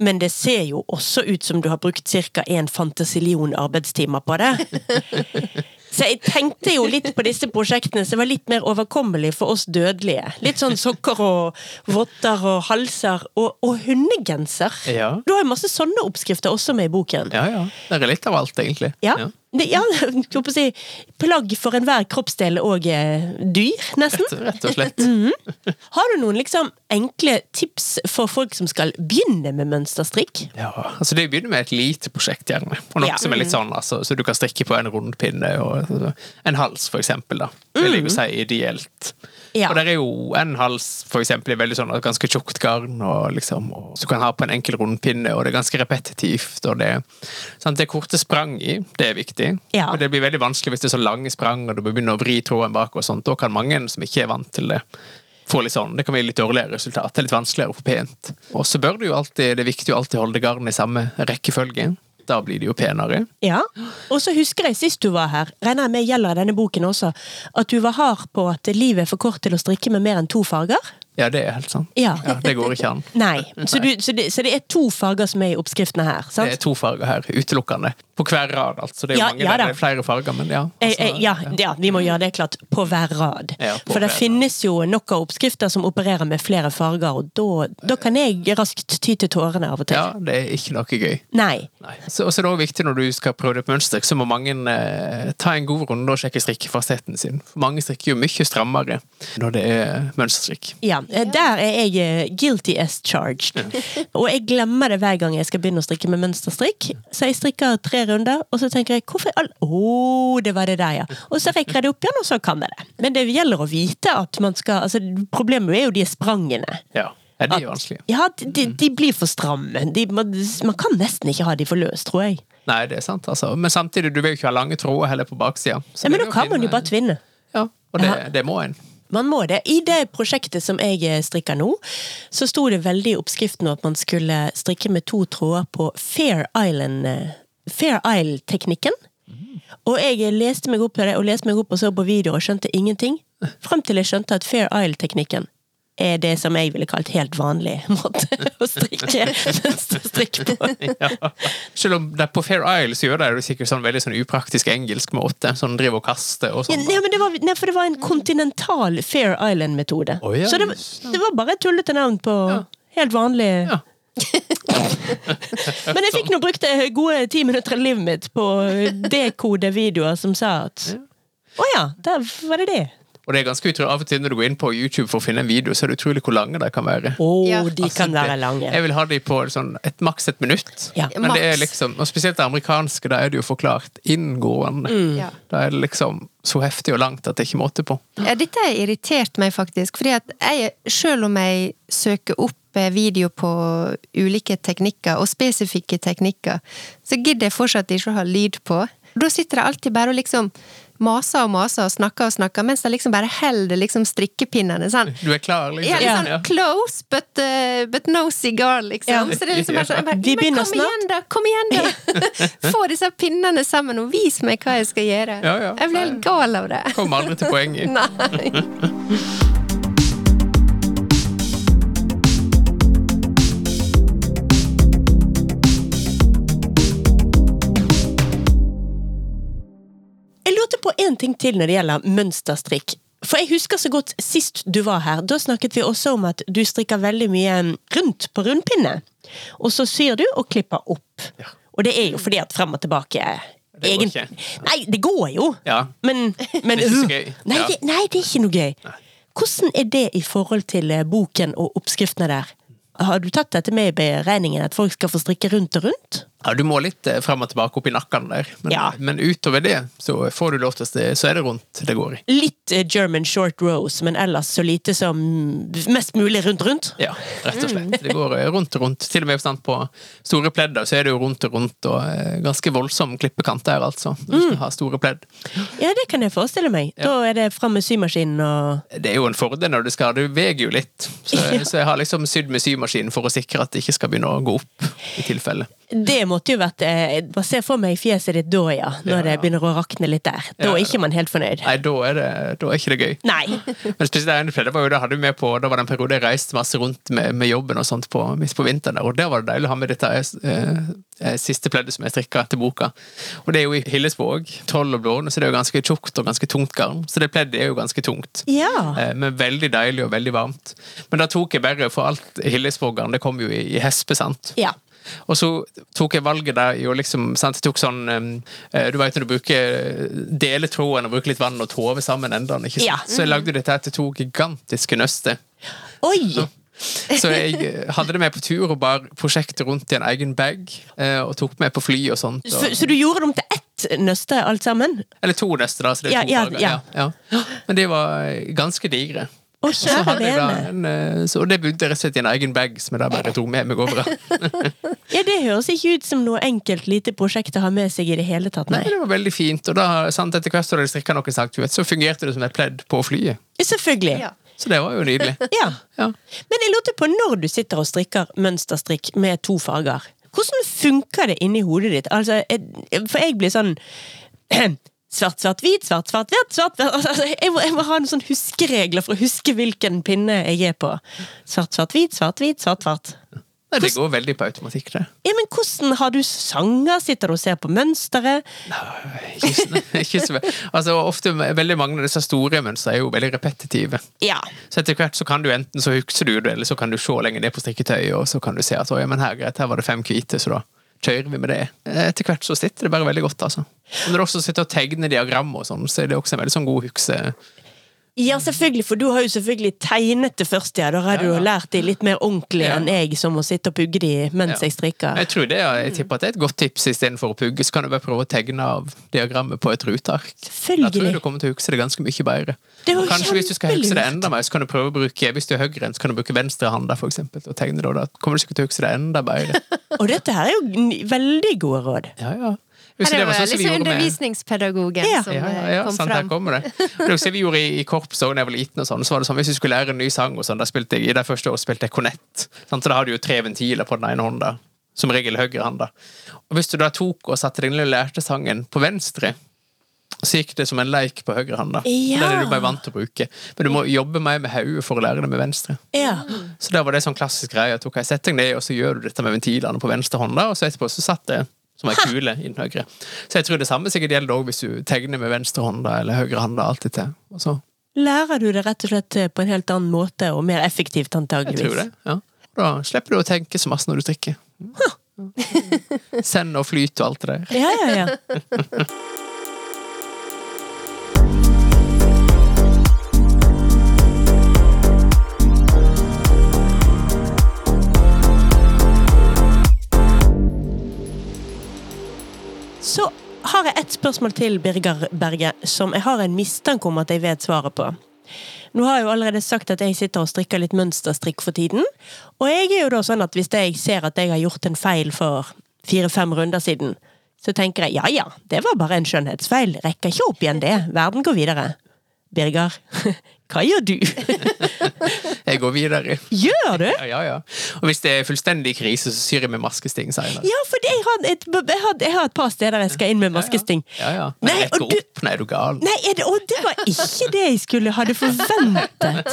Men det ser jo også ut som du har brukt ca. en fantasillion arbeidstimer på det. Så jeg tenkte jo litt på disse prosjektene som var litt mer overkommelige for oss dødelige. Litt sånn sokker og votter og halser og, og hundegenser. Ja. Du har jo masse sånne oppskrifter også med i boken. Ja, ja. Det er litt av alt, egentlig. Ja. Det, ja, si, plagg for enhver kroppsdel og eh, dyr, nesten. Rett, rett og slett. Mm. Har du noen liksom enkle tips for folk som skal begynne med mønsterstrikk? Ja, altså Det begynner med et lite prosjekt, gjerne. Og noe Ja. som er litt sånn, altså, Så du kan strikke på en rundpinne og altså, en hals, for eksempel. da. Vil jeg jo si ideelt. Ja. Og der er jo en hals for eksempel, i veldig sånn ganske tjukt garn, og liksom, og, så du kan ha på en enkel rundpinne, og det er ganske repetitivt. og Det, sant, det korte sprang i, det er viktig. Ja. Og det blir veldig vanskelig hvis det er så lange sprang, og du begynner å vri tråden bak. og sånt. Da kan mange som ikke er vant til det, få litt sånn, Det kan bli litt dårligere resultat. Det er litt vanskeligere å få pent. Og så bør du jo alltid, det er viktig å alltid holde garnet i samme rekkefølge. Da blir det jo penere. Ja. Og så husker jeg sist du var her, regner jeg med gjelder denne boken også, at du var hard på at livet er for kort til å strikke med mer enn to farger? Ja, det er helt sant. Ja. Det går ikke an. Nei. Så, du, så, det, så det er to farger som er i oppskriftene her, Det er to farger her, utelukkende. På hver rad, altså. Det er jo Ja, mange ja der det er flere farger, men ja. Eh, Altså, eh, ja, ja, vi må gjøre det klart. På hver rad. På For det hver finnes jo nok av oppskrifter som opererer med flere farger, og da, kan jeg raskt ty til tårene av og til. ja, det er ikke noe gøy. Nei. Nei. Så, og så er det også viktig når du skal prøve deg på mønster, så må mange eh, ta en god runde og sjekke strikkefastheten sin. For mange strikker jo mye strammere når det er mønsterstrikk. Ja, eh, der er jeg eh, guilty as charged. Og jeg glemmer det hver gang jeg skal begynne å strikke med mønsterstrikk. Så jeg strikker tre runder, og så tenker jeg hvorfor all... Å, det var det der, ja. Og så rekker jeg det opp igjen, og så kan jeg det. Men det gjelder å vite at man skal altså, Problemet er jo de sprangene. Ja. Ja, de er vanskelig. Ja, de, de blir for stramme. De, man, man kan nesten ikke ha de for løs, tror jeg. Nei, det er sant, altså. Men samtidig, du vil jo ikke ha lange tråder heller på baksida. Ja, men da er kan man jo bare tvinne. Ja, og det, det må en. Man må det. I det prosjektet som jeg eh, strikker nå, så sto det veldig i oppskriften at man skulle strikke med to tråder på Fair Island eh, Fair Isle-teknikken. Og jeg leste meg opp på det, og leste meg opp og så på video og skjønte ingenting. Frem til jeg skjønte at Fair Isle-teknikken er det som jeg ville kalt helt vanlig måte å strikke mønsterstrikk på. Ja. Selv om det er på Fair Isle så gjør de det sikkert sånn veldig sånn upraktisk engelsk måte. Sånn driver og kaster og sånn. Ja, men det var, nei, for det var en kontinental Fair Island-metode. Oh, ja, så det, det var bare et tullete navn på helt vanlig Ja. Men jeg fikk nå brukt det gode ti minutter av livet mitt på dekode-videoer som sa at Å ja, der var det det. Og det er ganske utrolig. Av og til når du går inn på YouTube for å finne en video, så er det utrolig hvor lange de kan være. Oh, Ja. de Altså, kan være lange. Jeg vil ha de på sånn et, maks et minutt. Ja. Men det er liksom, og spesielt det amerikanske, da er det jo forklart inngående. Ja. Da er det liksom så heftig og langt at det ikke er måte på. Ja, dette har irritert meg faktisk, fordi at jeg, selv om jeg søker opp video på ulike teknikker, og spesifikke teknikker, så gidder jeg fortsatt ikke å ha lyd på. Da sitter jeg alltid bare og liksom maser og maser og snakker og snakker, mens jeg liksom bare holder liksom strikkepinnene sånn. Du er klar, liksom? Ja, litt sånn close, but, uh, but no cigar, liksom. Ja. Så det er liksom bare sånn, bare, Vi men kom snart. igjen da, kom igjen da! Få disse pinnene sammen og vis meg hva jeg skal gjøre. Ja, ja. Jeg blir helt gal av det. Kommer aldri til poenget. Nei. Én ting til når det gjelder mønsterstrikk. For jeg husker så godt sist du var her, da snakket vi også om at du strikker veldig mye rundt på rundpinne. Og så syr du og klipper opp. Og det er jo fordi at frem og tilbake Det går ikke. Nei, det går jo! Ja. Men, men Det er ikke så gøy. Nei, det, nei, det er ikke noe gøy. Hvordan er det i forhold til eh, boken og oppskriftene der? Har du tatt dette med i beregningen, at folk skal få strikke rundt og rundt? Ja, du må litt fram frem og tilbake opp i nakken der. Men, Ja. men utover det, så får du lov til det, så er det rundt det går i. Litt eh, German short rose, men ellers så lite som mest mulig rundt rundt. Ja, rett og slett. Det går eh, rundt rundt. Til og med på store pledder så er det jo rundt rundt, og eh, ganske voldsom klippekant der, altså. Når du skal ha store pledd. Ja, det kan jeg forestille meg. Da er det fram med symaskinen og Det er jo en fordel når du skal du veier jo litt. Så, så jeg har liksom sydd med symaskinen for å sikre at det ikke skal begynne å gå opp, i tilfelle. Det måtte jo vært eh, Bare se for meg fjeset ditt da, ja. Når Ja, det ja. begynner å rakne litt der. Da er ikke man helt fornøyd. Nei, da er, det, da er ikke det gøy. Nei. Men spesielt det var jo det hadde vi med på Da var det en periode jeg reiste masse rundt med, med jobben og sånt på, midt på vinteren der, og der var det deilig å ha med dette eh, eh, siste pleddet som jeg strikka til boka. Og det er jo i Hillesvåg, Troll og Blåne, så det er jo ganske tjukt og ganske tungt garn. Så det pleddet er jo ganske tungt. Ja. Eh, Men veldig deilig og veldig varmt. Men da tok jeg bare for alt Hillesvåg-garn. det kom jo i, i hespe, sant. Ja. Og så tok jeg valget der i å liksom sant, tok sånn eh, Du vet når du bruker deler tråden og bruker litt vann og tove sammen endene, ikke sant? Ja. Så jeg lagde dette her til to gigantiske nøster. Oi! Så jeg eh, hadde det med på tur og bar prosjektet rundt i en egen bag. eh, Og tok med på fly og sånt. Så, så du gjorde det om til ett nøste, alt sammen? eller to nøster, da. Så det er Ja, to ja, ja. Men de var eh, ganske digre. Å, Så hadde jeg da en, eh, så, og det begynte jeg rett og slett i en egen bag som jeg da bare tok med meg overalt. Ja, det høres ikke ut som noe enkelt lite prosjekt å ha med seg i det hele tatt, Nei, nei. det var veldig fint. Og da, sant, etter hvert som jeg strikka noen sagt, vet, så fungerte det som et pledd på flyet. Selvfølgelig. Ja. Så det var jo nydelig. Ja. Ja. Men jeg lurte på, når du sitter og strikker mønsterstrikk med to farger, hvordan funker det inni hodet ditt? Altså, jeg- for jeg blir sånn Svart, svart, hvit, svart, svart, hvit, svart, hvit. Altså, jeg, må, jeg må ha noen sånn huskeregler for å huske hvilken pinne jeg er på. Svart, svart, hvit, svart, hvit, svart, svart. Nei, det går veldig på automatikk, det. Ja, men hvordan har du sanger? Sitter du og ser på mønsteret? Ikke, så- ikke så, altså, ofte Veldig mange av disse store mønstrene er jo veldig repetitive. Ja. Så etter hvert så kan du enten så husker du det, eller så kan du se lenger ned på strikketøyet, og så kan du se at «Å, ja, men her, greit, her var det fem hvite, så da kjører vi med det. Etter hvert så sitter det bare veldig godt, altså. Når du også sitter og tegner diagram og sånn, så er det også en veldig sånn god hukse... Ja, selvfølgelig, for du har jo selvfølgelig tegnet det først, ja. Da har du Ja, ja. lært de litt mer ordentlig Ja. enn jeg, som må sitte og pugge de mens jeg strikker. Jeg tror det, jeg tipper at det er et godt tips istedenfor å pugge, så kan du bare prøve å tegne av diagrammet på et ruteark. Da tror jeg du kommer til å huske det ganske mye bedre. Det Og kanskje hvis du skal huske det enda mer, så kan du prøve å bruke Hvis du er høyrehendt, så kan du bruke venstrehånda for eksempel, å tegne det, og da kommer du sikkert til å huske det enda bedre. Og dette her er jo veldig gode råd. Ja, ja. Her er det var sånn som vi liksom gjorde med undervisningspedagogen Ja. som ja, ja, eh, ja, kom sant, fram. kommer det. Det husker vi gjorde i, i korpset da jeg var liten, og sånn, så var det sånn, hvis vi skulle lære en ny sang, og sånn, da spilte jeg, i det første året spilte jeg konett. Så da har du jo tre ventiler på den ene hånda, som regel høyrehånda. Og hvis du da tok og satte den lille lærte sangen på venstre, så gikk det som en leik på høyrehånda. Ja. Det er du bare vant til å bruke. Men du må jobbe mer med hodet for å lære det med venstre. Ja. Så da var det sånn klassisk greie. at ok, Sett deg ned, og så gjør du dette med ventilene på venstre hånda, og så etterpå så satt det som er kule i den høyre. Så jeg tror det samme sikkert gjelder også hvis du tegner med venstre hånda eller høyre hånd. alltid til. Og så, Lærer du det rett og slett på en helt annen måte, og mer effektivt antageligvis? jeg tror det, ja. Da slipper du å tenke så masse når du strikker. Send og flyt og alt det der. Ja, ja, ja. Så har jeg et spørsmål til, Birger Berge, som jeg har en mistanke om at jeg vet svaret på. Nå har jeg jo allerede sagt at jeg sitter og strikker litt mønsterstrikk for tiden. Og jeg er jo da sånn at hvis jeg ser at jeg har gjort en feil for fire-fem runder siden, så tenker jeg ja ja, det var bare en skjønnhetsfeil. Rekker ikke opp igjen det. Verden går videre. Birger, hva gjør du? Jeg går videre. Gjør du? Ja, ja, ja. Og hvis det er fullstendig krise, så syr jeg med maskesting senere. Ja, for jeg har, et, jeg, har, jeg har et par steder jeg skal inn med maskesting. Ja, ja. Ja, Nei, og rekker du-. Nei, er du gal? Nei, det, og det var ikke det jeg skulle hadde forventet.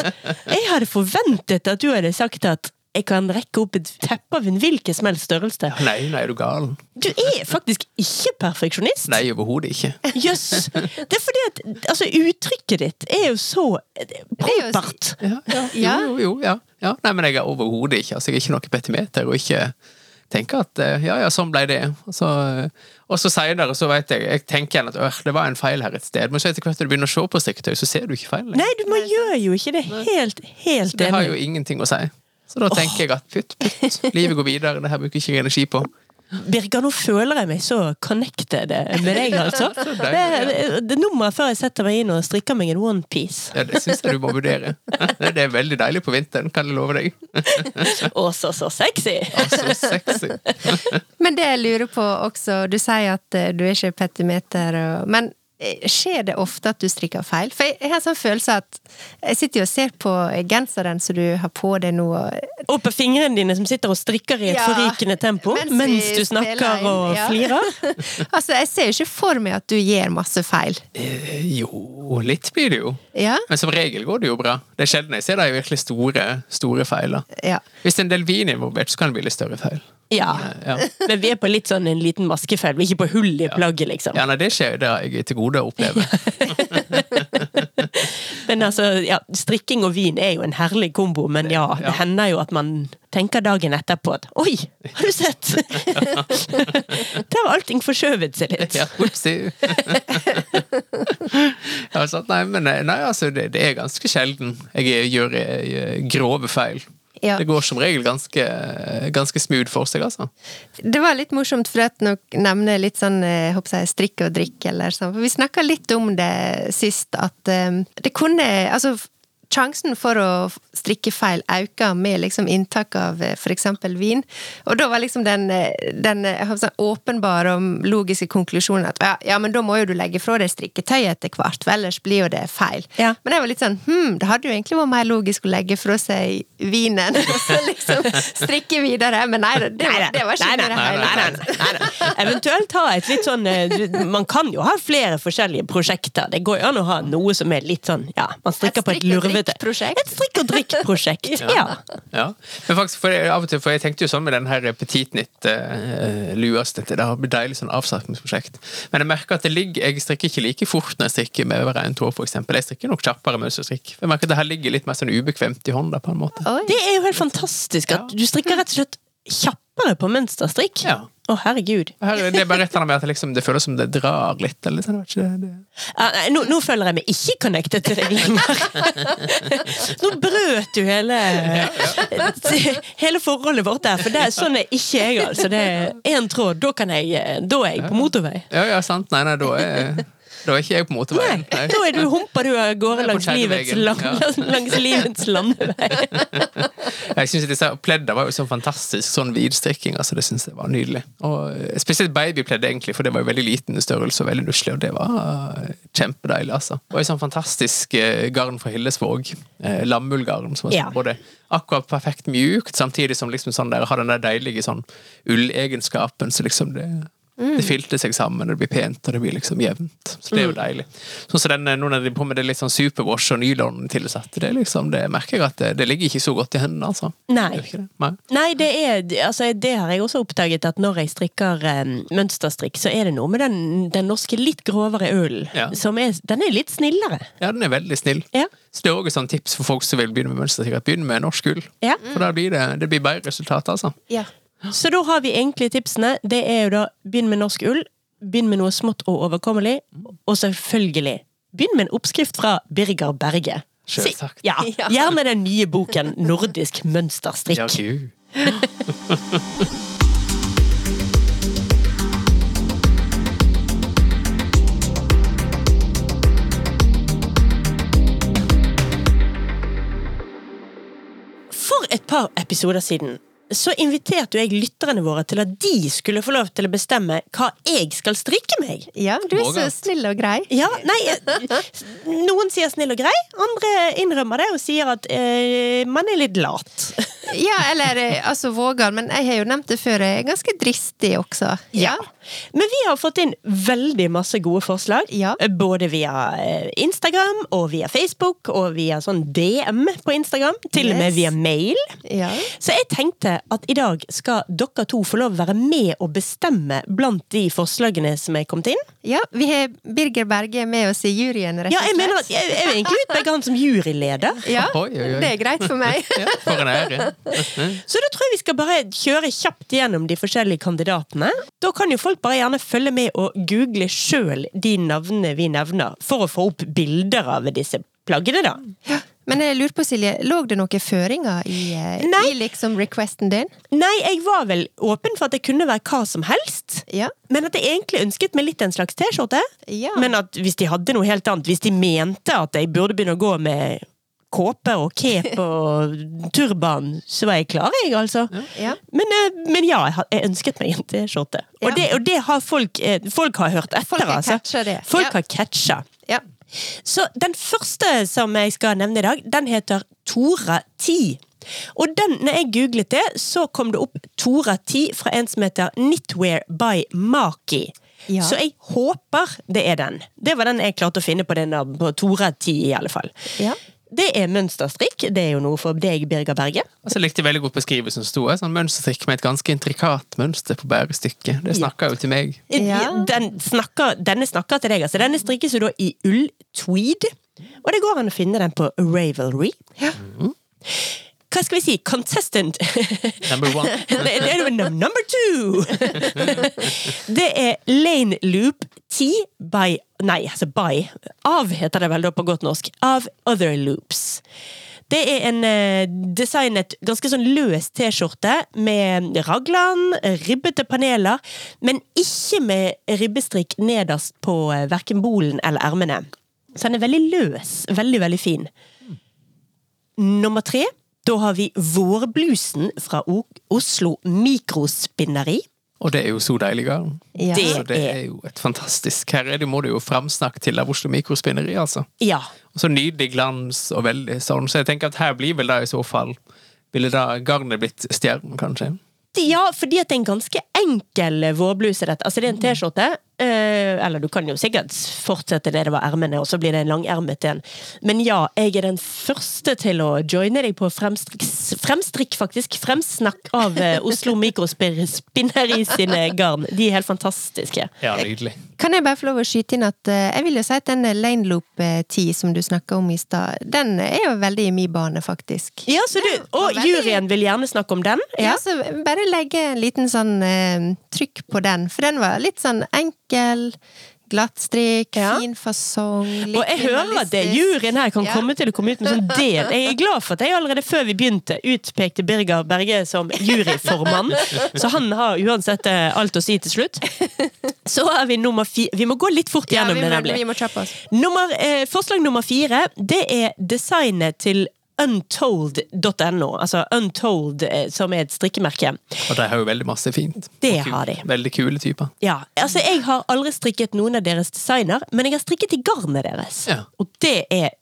Jeg hadde forventet at du hadde sagt at jeg kan rekke opp et teppe av en hvilken som helst størrelse. Nei, nei, er du gal? Du er faktisk ikke perfeksjonist. Nei, overhodet ikke. Jøss. Det er fordi at altså, uttrykket ditt er jo så eh, propert. Ja, ja, Ja. Jo, jo, jo, ja. ja. Nei, men jeg er overhodet ikke. Altså, jeg er ikke noe petimeter, og ikke tenker at eh, ja, ja, sånn ble det. Og så, eh, og så senere så vet jeg Jeg tenker igjen at øh, det var en feil her et sted, men så etter hvert når du begynner å se på strikketøy, så ser du ikke feilen. Nei, du må gjør jo ikke det. Helt, helt Det har jo ingenting å si. Så da tenker jeg at putt, putt, livet går videre, det her bruker ikke energi på. Birger, nå føler jeg meg så connected med deg, altså. Det, er, det, er nummeret før jeg setter meg inn og strikker meg en onepiece. Ja, det syns jeg du må vurdere. Det er veldig deilig på vinteren, kan jeg love deg. Å, så, så sexy! Så sexy. Men det jeg lurer på også, du sier at eh, du er ikke petimeter, men skjer det ofte at du strikker feil? For jeg, jeg har en sånn følelse at jeg sitter jo og ser på genseren som du har på deg nå, og Og på fingrene dine som sitter og strikker i et Ja, forrykende tempo mens mens du snakker inn, og ja. flirer. Altså, jeg ser jo ikke for meg at du gjør masse feil. Eh, Jo, litt blir det jo. Ja? Men som regel går det jo bra. Det er sjelden jeg ser de virkelig store, store feiler. Ja. Hvis det er en del vin involvert, så kan det bli litt større feil. Ja. Ja, Men vi er på litt sånn en liten maskefeil. Vi er ikke på hull i plagget, liksom. ja nei, det skjer jo, det har jeg til gode å oppleve. Men altså, ja, strikking og vin er jo en herlig kombo, men ja, det Ja. hender jo at man tenker dagen etterpå at Oi, har du sett? Der var allting forskjøvet seg litt. Ja, upsi. ja, sant, nei, men nei, altså, det, det er ganske sjelden jeg gjør eh, grove feil. Ja. Det går som regel ganske, ganske smooth for seg, altså. Det var litt morsomt, for at nå nevner litt sånn eh, jeg strikk og drikk, eller sånn. For vi snakka litt om det sist, at um, det kunne Altså, sjansen for å strikke feil øker med liksom inntak av f.eks. for eksempel vin. Og da var liksom den, eh, den eh, jeg sånn, åpenbare og logiske konklusjonen at ja, ja, men da må jo du legge fra deg strikketøyet etter hvert, for ellers blir jo det feil. Ja. Men jeg var litt sånn hm, det hadde jo egentlig vært mer logisk å legge fra seg vinen, og så liksom strikke videre. Men nei, det, det, var, det var ikke det hele. Eventuelt ha et litt sånn eh, Man kan jo ha flere forskjellige prosjekter. Det går jo an å ha noe som er litt sånn Ja, man strikker på et drikkprosjekt. Et strikk og drikk-prosjekt. ja. Ja. Men faktisk, for jeg, av og til, for jeg tenkte jo sånn med den her Petitnytt-lua uh, Det har blitt deilig sånn avslappningsprosjekt. Men jeg merker at det ligger Jeg strikker ikke like fort når jeg strikker med over en tå, eksempel. Jeg strikker nok kjappere mønsterstrikk. Jeg merker at det her ligger litt mer sånn ubekvemt i hånda, på en måte. Det er jo helt fantastisk at du strikker rett og slett kjappere på mønsterstrikk. Ja. Å, herregud. Her, det er bare et eller annet med at det, liksom, det føles som det drar litt. Eller, sånn, vet ikke, det, Ah, nei, nå, nå føler jeg meg ikke connected til deg lenger. nå brøt du hele Hele forholdet vårt der, for det er sånn er ikke jeg, altså. Det er én tråd, da kan jeg Da er jeg på motorvei. ja, ja, sant. Nei, nei, da er, da er ikke jeg på motorveien. Nei, da er du, humpa du av gårde langs livets, lang, langs livets landevei. Jeg synes disse Pledda var jo sånn fantastisk sånn vidstrikking. Altså, det synes jeg var nydelig. Og eh, Spesielt babypledd, egentlig, for det var jo veldig liten størrelse og veldig nusselig. Og det var eh, kjempedeilig, altså. Og et sånn fantastisk eh, garn fra Hillesvåg. Lammullgarn. Som var Ja. både akkurat perfekt mjukt, samtidig som liksom sånn der, har den der deilige sånn ullegenskapen. Så liksom det Det filter seg sammen, det blir pent, og det blir liksom jevnt. Så det er jo deilig. Sånn som denne, nå når de på med det litt sånn superwash og nylon tilsatt, det, liksom, det merker jeg at det, det ligger ikke så godt i hendene, altså. Nei. Det det. Nei. Nei, det er altså, Det har jeg også oppdaget, at når jeg strikker um, mønsterstrikk, så er det noe med den, den norske litt grovere ølen. Ja. Som er, den er litt snillere. Ja, den er veldig snill. Ja. Så det er også et sånt tips for folk som vil begynne med mønsterstrikk. at Begynn med norsk ull. Ja. For da blir det, det blir bedre resultat, altså. Ja. Så da har vi egentlig tipsene. Det er jo da begynn med norsk ull, begynn med noe smått og overkommelig, og selvfølgelig begynn med en oppskrift fra Birger Berge. Si- Selvsagt. Ja, Ja. gjerne den nye boken 'Nordisk mønsterstrikk'. Ja, gud. For et par episoder siden så inviterte jo jeg lytterne våre til at de skulle få lov til å bestemme hva jeg skal strikke meg. ja, du er så snill og grei. Ja, nei Noen sier snill og grei, andre innrømmer det og sier at eh, man er litt lat. Ja, eller eh, altså våger, men jeg har jo nevnt det før, jeg er ganske dristig også. Ja. Men vi har fått inn veldig masse gode forslag. Ja. Eh, Både via eh, Instagram og via Facebook og via sånn DM på Instagram. Til og med via mail. Ja. Så jeg tenkte at i dag skal dere to få lov å være med og bestemme blant de forslagene som er kommet inn. ja, vi har Birger Berge med oss i juryen, rett og Ja, jeg mener at jeg, jeg vil egentlig utpeke han som juryleder. Ja, Oi, oi, oi. det er greit for meg. Ja, for en ære. Så da tror jeg vi skal bare kjøre kjapt gjennom de forskjellige kandidatene. Da kan jo folk bare gjerne følge med og google sjøl de navnene vi nevner, for å få opp bilder av disse plaggene, da. Men jeg lurer på, Silje, lå det noen føringer i, eh, i liksom requesten din? Nei, jeg var vel åpen for at det kunne være hva som helst. Ja. Men at jeg egentlig ønsket meg litt en slags T-skjorte. Ja. Men at hvis de hadde noe helt annet, hvis de mente at jeg burde begynne å gå med kåpe og cape og turban, så var jeg klar, jeg, altså. Ja. Men, eh, men ja, jeg ønsket meg en T-skjorte. Og, Ja. det, og det har folk eh, Folk har hørt etter, Folk har altså. Folk har catcha. Ja. Så den første som jeg skal nevne i dag, den heter Tora 10. Og den, når jeg googlet det, så kom det opp Tora 10 fra en som heter Knitwear by Maki. Ja. Så jeg håper det er den. Det var den jeg klarte å finne på, den, av- på Tora 10 i alle fall. Ja. Det er mønsterstrikk. Det er jo noe for deg, Birger Berge. Og så likte jeg veldig godt beskrivelsen som sto. Sånn mønsterstrikk med et ganske intrikat mønster på bærestykket. Det snakker jo til meg. Ja. Den snakker, denne snakker til deg, altså. Denne strikkes jo da i ull-tweed. Og det går an å finne den på Ravelry. Ja. Hva skal vi si? Contestant Number one. det, det er number two! det er Lane Loop 10 by Nei, altså by. Av heter det vel da på godt norsk. Av Other Loops. Det er en eh, designet ganske sånn løs T-skjorte med raglan, ribbete paneler, men ikke med ribbestrikk nederst på eh, verken bolen eller ermene. Så den er veldig løs. Veldig, veldig fin. Nummer tre, da har vi vårblusen fra Oslo Mikrospinneri. Og det er jo så deilig garn. Ja. Det- Så det er jo et fantastisk Her er det, må du jo framsnakke til av Oslo Mikrospinneri, altså. Ja. Og så nydelig glans og veldig sånn. Så jeg tenker at her blir vel da i så fall Ville da garnet blitt stjernen, kanskje? Ja, fordi at det er en ganske enkel vårbluse, dette. Altså, det er en T-skjorte eller du kan jo sikkert fortsette det det var ermene, og så blir det en langermet en. Men ja, jeg er den første til å joine deg på fremstrikk, fremstrikk faktisk. Fremsnakk av Oslo Oslo Mikrospinneri sine garn. De er helt fantastiske. Ja, nydelig. Kan jeg bare få lov å skyte inn at eh, jeg vil jo si at den lane loop 10 som du snakka om i stad, den er jo veldig i min bane, faktisk. Ja, så du, Og veldig- juryen vil gjerne snakke om den? Ja, så bare legge en liten sånn uh, trykk på den, for den var litt sånn enkel, glattstrikk, Ja. fin fasong, Og jeg hører at det juryen her kan Ja. komme til å komme ut med sånn del. Jeg er glad for at jeg allerede før vi begynte utpekte Birger Berge som juryformann. Så han har uansett eh, alt å si til slutt. Så er vi nummer fire. Vi må gå litt fort Ja, gjennom vi, det, må, nemlig. vi må oss. Nummer, eh, forslag nummer fire, det er designet til untold.no. Altså Untold, eh, som er et strikkemerke. Og de har jo veldig masse fint. Det har de. Veldig kule typer. Ja, altså Jeg har aldri strikket noen av deres designer, men jeg har strikket i garnet deres. Ja. Og det er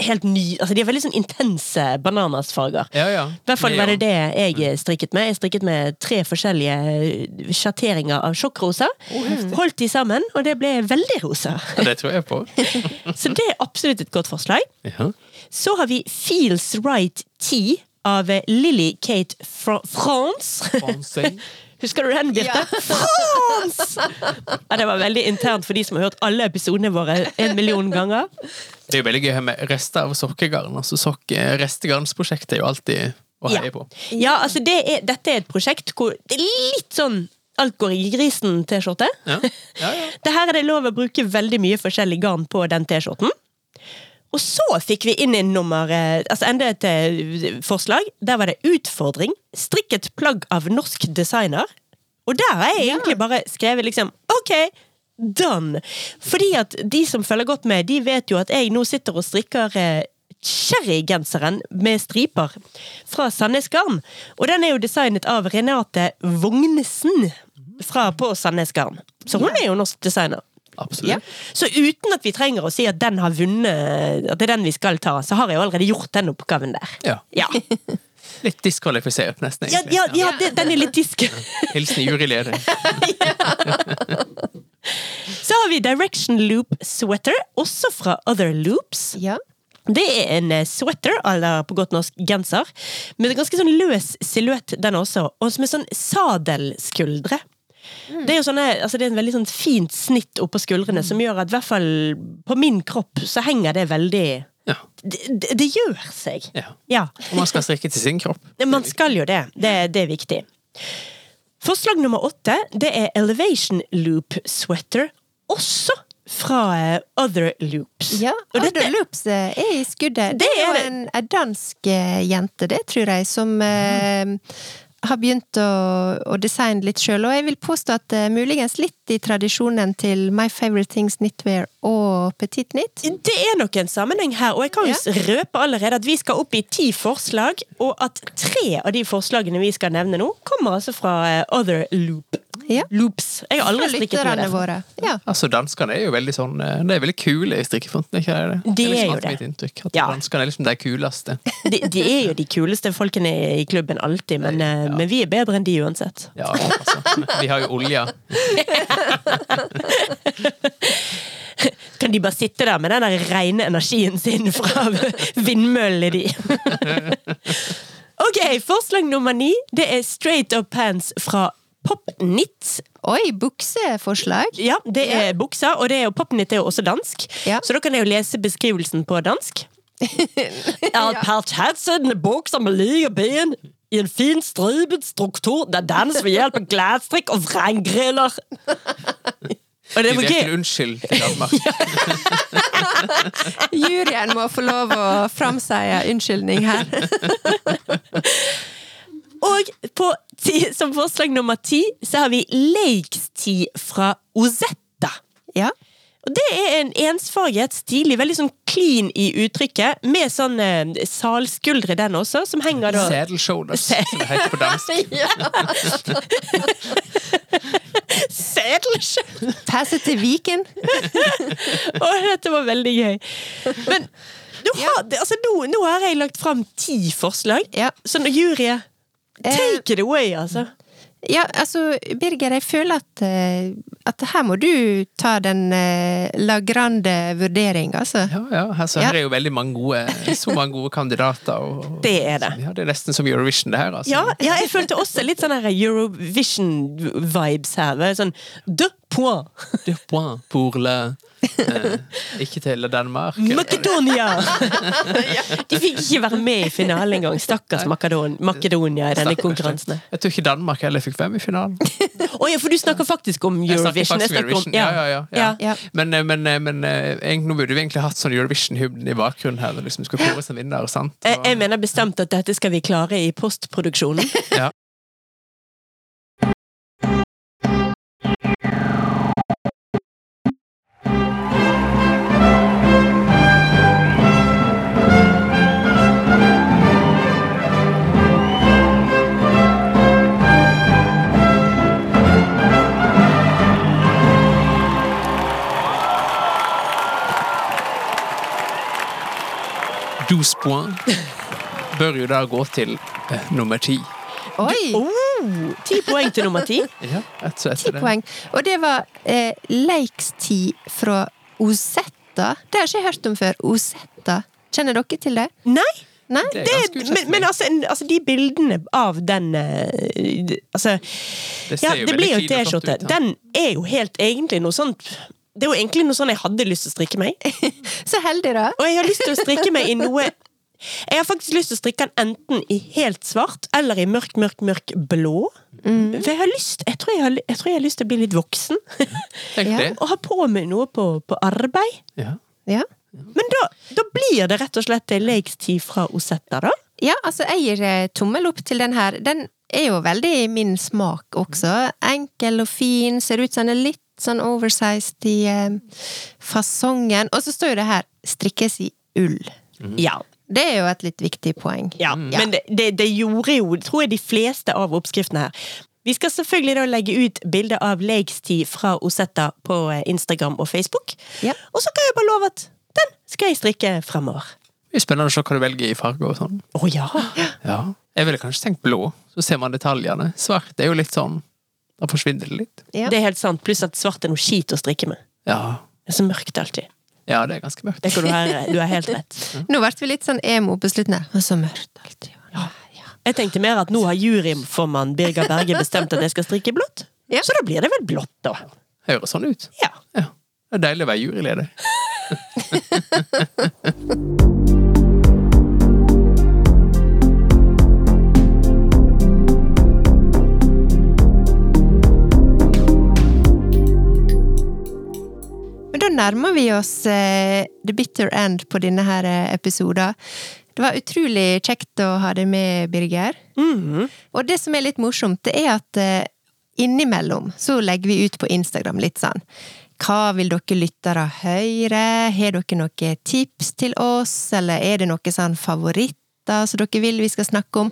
helt ny Altså De har veldig sånn intense bananasfarger. Ja, ja. I hvert fall var det det jeg strikket med. Jeg strikket med tre forskjellige sjatteringer av sjokkrosa. Holdt de sammen, og det ble veldig rosa. Ja, det tror jeg på. Så det er absolutt et godt forslag. Ja. Så har vi Feels Right Tea av Lily Kate Fra France. Husker du den, Birte? France! Ja, det var veldig internt for de som har hørt alle episodene våre en million ganger. Det er jo veldig gøy med rester av sokkegarn. Altså sok Restegarnsprosjektet er jo alltid å Ja, heie på. ja altså det er, dette er et prosjekt hvor det er litt sånn Alt går i grisen-T-skjorte. Ja. Ja, ja. Det her er det lov å bruke veldig mye forskjellig garn på den T-skjorten. Og så fikk vi inn en nummer, eh, altså enda et eh, forslag. Der var det utfordring. Strikket plagg av norsk designer. Og der har jeg egentlig bare skrevet liksom OK, done! Fordi at de som følger godt med, de vet jo at jeg nå sitter og strikker eh, Cherrygenseren med striper fra Sandnes Garn. Og den er jo designet av Renate Vognesen fra på Sandnes Garn. Så hun er jo norsk designer. Absolutt. Ja. Så uten at vi trenger å si at den har vunnet, at det er den vi skal ta, så har jeg jo allerede gjort den oppgaven der. Ja. Ja, Litt diskvalifisert, nesten. ja, egentlig. ja, ja det- den er litt disk. Hilsen juryleder. Så har vi Direction Loop Sweater, også fra Other Loops. Ja. Det er en eh, sweater, eller på godt norsk genser, med en ganske sånn løs silhuett, den også, og som er sånn sadelskuldre. Det er jo sånne, altså det er en veldig sånn fint snitt oppå skuldrene som gjør at i hvert fall på min kropp så henger det veldig Ja. Det, det, det gjør seg. ja. Ja. Og man skal strikke til sin kropp. Man skal jo det. Det, det er viktig. Forslag nummer åtte, det er Elevation Loop Sweater. Også fra eh, Other Loops. Ja, Og Other Loops eh, er i skuddet. Det Det er jo en, en dansk eh, jente, det tror jeg, som eh, har begynt å, å designe litt sjøl. Og jeg vil påstå at uh, muligens litt i tradisjonen til My Favorite Things Knitwear og Petit Nytt. Det er nok en sammenheng her, og jeg kan jo Ja. røpe allerede at vi skal opp i ti forslag, og at tre av de forslagene vi skal nevne nå, kommer altså fra eh, Other Loop. Ja. Loops. Jeg har aldri strikket med det. våre. Ja. Altså, Danskene er jo veldig sånn eh, De er veldig kule i strikkefronten, er ikke det? De det er er liksom jo det. mitt inntrykk. At Ja. danskene er liksom de kuleste. De, de er jo de kuleste folkene i klubben alltid, men, eh, Ja. men vi er bedre enn de uansett. Ja, altså. Vi har jo olja. Kan de bare sitte der med den der rene energien sin fra vindmøllene de. Ok, forslag nummer ni. Det er Straight Up Pants fra Popnit. Oi, bukseforslag! Ja, det er buksa, og det er jo Popnit er jo også dansk. Ja. Så da kan jeg jo lese beskrivelsen på dansk. Er partatsen bukser med like ben i en fin stripet struktur der dannes ved hjelp av glasstrikk og vranggriller. Og det er var gøy. til unnskyld til Danmark. Juryen må få lov å framseie unnskyldning her. Og på ti, som forslag nummer ti så har vi Lakes-ti fra Ozetta. Ja. Og det er en ensfarget, stilig, veldig sånn clean i uttrykket, med sånn eh, salskuldre den også, som henger da Saddle shoulders, som det heter på dansk. Sedelsjø! Passe til Viken. Å, dette var veldig gøy. Men nå har, altså, nå, nå har jeg lagt fram ti forslag, Ja. så nå, juryet, Eh, take it away, altså. Ja, altså, Birger, jeg føler at, eh, at her må du ta den lagrande la vurdering, altså. Ja, ja, altså, Ja. Her er jo veldig mange gode, så mange gode kandidater. Og, Det er det. Ja, det er nesten som Eurovision, det her. Altså. Ja, ja, jeg følte også litt sånn Eurovision-vibes her. Er Sånn de point! De points pour le eh, Ikke til Danmark. Makedonia! De fikk ikke være med i finalen engang. Stakkars Makedon Makedonia i denne konkurransen. Jeg tror ikke Danmark heller fikk være med i finalen. Å ja, for du snakker faktisk om Eurovision. Jeg snakker faktisk om Eurovision. Ja, ja, ja, ja. Ja. Men, eh, men, eh, men eh, nå burde vi egentlig hatt sånn Eurovision-hymnen i bakgrunnen her. Liksom skulle kåres en vinner, sant? Og- jeg mener bestemt at dette skal vi klare i postproduksjonen. Ja. Douze points bør jo da gå til eh, nummer ti. Oi! Oh, Ti poeng til nummer ti. Ja, etter, så Ti poeng. Og det var eh, Leikstid fra Osetta. Det har ikke jeg hørt om før. Osetta. Kjenner dere til det? Nei! Nei? Det er Det, men, men altså, en- altså, de bildene av den eh, Altså Det ser Ja, jo det veldig blir jo og flott T-skjorte. ut. Den er jo helt egentlig noe sånt Det er jo egentlig noe sånn jeg hadde lyst til å strikke meg. Så heldig, da. Og jeg har lyst til å strikke meg i noe Jeg har faktisk lyst til å strikke den enten i helt svart eller i mørk, mørk, mørk blå. For jeg har lyst Jeg tror jeg har, jeg tror jeg har lyst til å bli litt voksen. Ja. Og ha på meg noe på, på arbeid. Ja. Ja. Men da, da blir det rett og slett Lakes-tid fra Osetta, da. Ja, altså, jeg gir eh, tommel opp til den her. Den er jo veldig min smak også. Enkel og fin, ser ut som den er litt sånn oversized i eh, fasongen. Og så står jo det her 'strikkes i ull'. Ja. Det er jo et litt viktig poeng. Ja, men det, det, det gjorde jo, tror jeg, de fleste av oppskriftene her. Vi skal selvfølgelig da legge ut bilde av Lakes-tid fra Osetta på eh, Instagram og Facebook. Ja. Og så kan jeg bare love at den skal jeg strikke fremover. Det blir spennende å se hva du velger i farge og sånn. Å ja! Ja. Jeg ville kanskje tenkt blå, så ser man detaljene. Svart er jo litt sånn Da forsvinner det litt. Ja. Det er helt sant. Pluss at svart er noe skit å strikke med. Ja, Det er så mørkt alltid. ja det er ganske mørkt. Det kan du, ha, du har helt rett. Nå ble vi litt sånn emo på slutten her. Og så mørkt alltid. Ja. Ja. Jeg tenkte mer at nå har juryformann Birger Berge bestemt at jeg skal strikke blått. Ja. Så da blir det vel blått, da. Høres sånn ut. Ja. Ja. Det er deilig å være juryleder. nærmer vi oss eh, the bitter end på denne her eh, episoden. Det var utrolig kjekt å ha deg med, Birger. Mhm. Og det som er litt morsomt, det er at eh, innimellom så legger vi ut på Instagram litt sånn Hva vil dere lyttere høre? Har dere noen tips til oss, eller er det noe sånn favoritter som dere vil vi skal snakke om?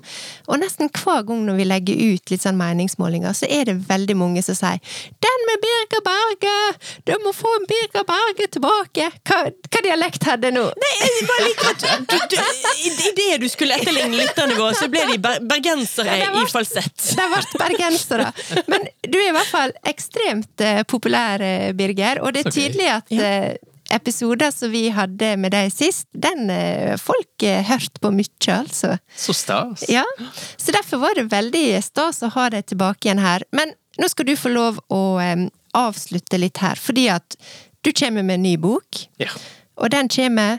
Og nesten hver gang når vi legger ut litt sånn meningsmålinger, så er det veldig mange som sier 'Den med Birger Berge! Du må få en Birger Berge tilbake!' Hva, hva dialekt hadde nå? Nei, jeg bare liker at du, du, i, I det du skulle etterligne lytterne våre, så ble de ber bergensere Ja, ble, i falsett. Det ble bergensere. Men du er i hvert fall ekstremt eh, populær, eh, Birger. Og det er tydelig at eh, episoder som vi hadde med deg sist, den eh, folk eh, hørte på mye, altså. Så stas. Ja. Så derfor var det veldig stas å ha deg tilbake igjen her. Men nå skal du få lov å eh, avslutte litt her, fordi at du kommer med en ny bok. Ja. Og den kommer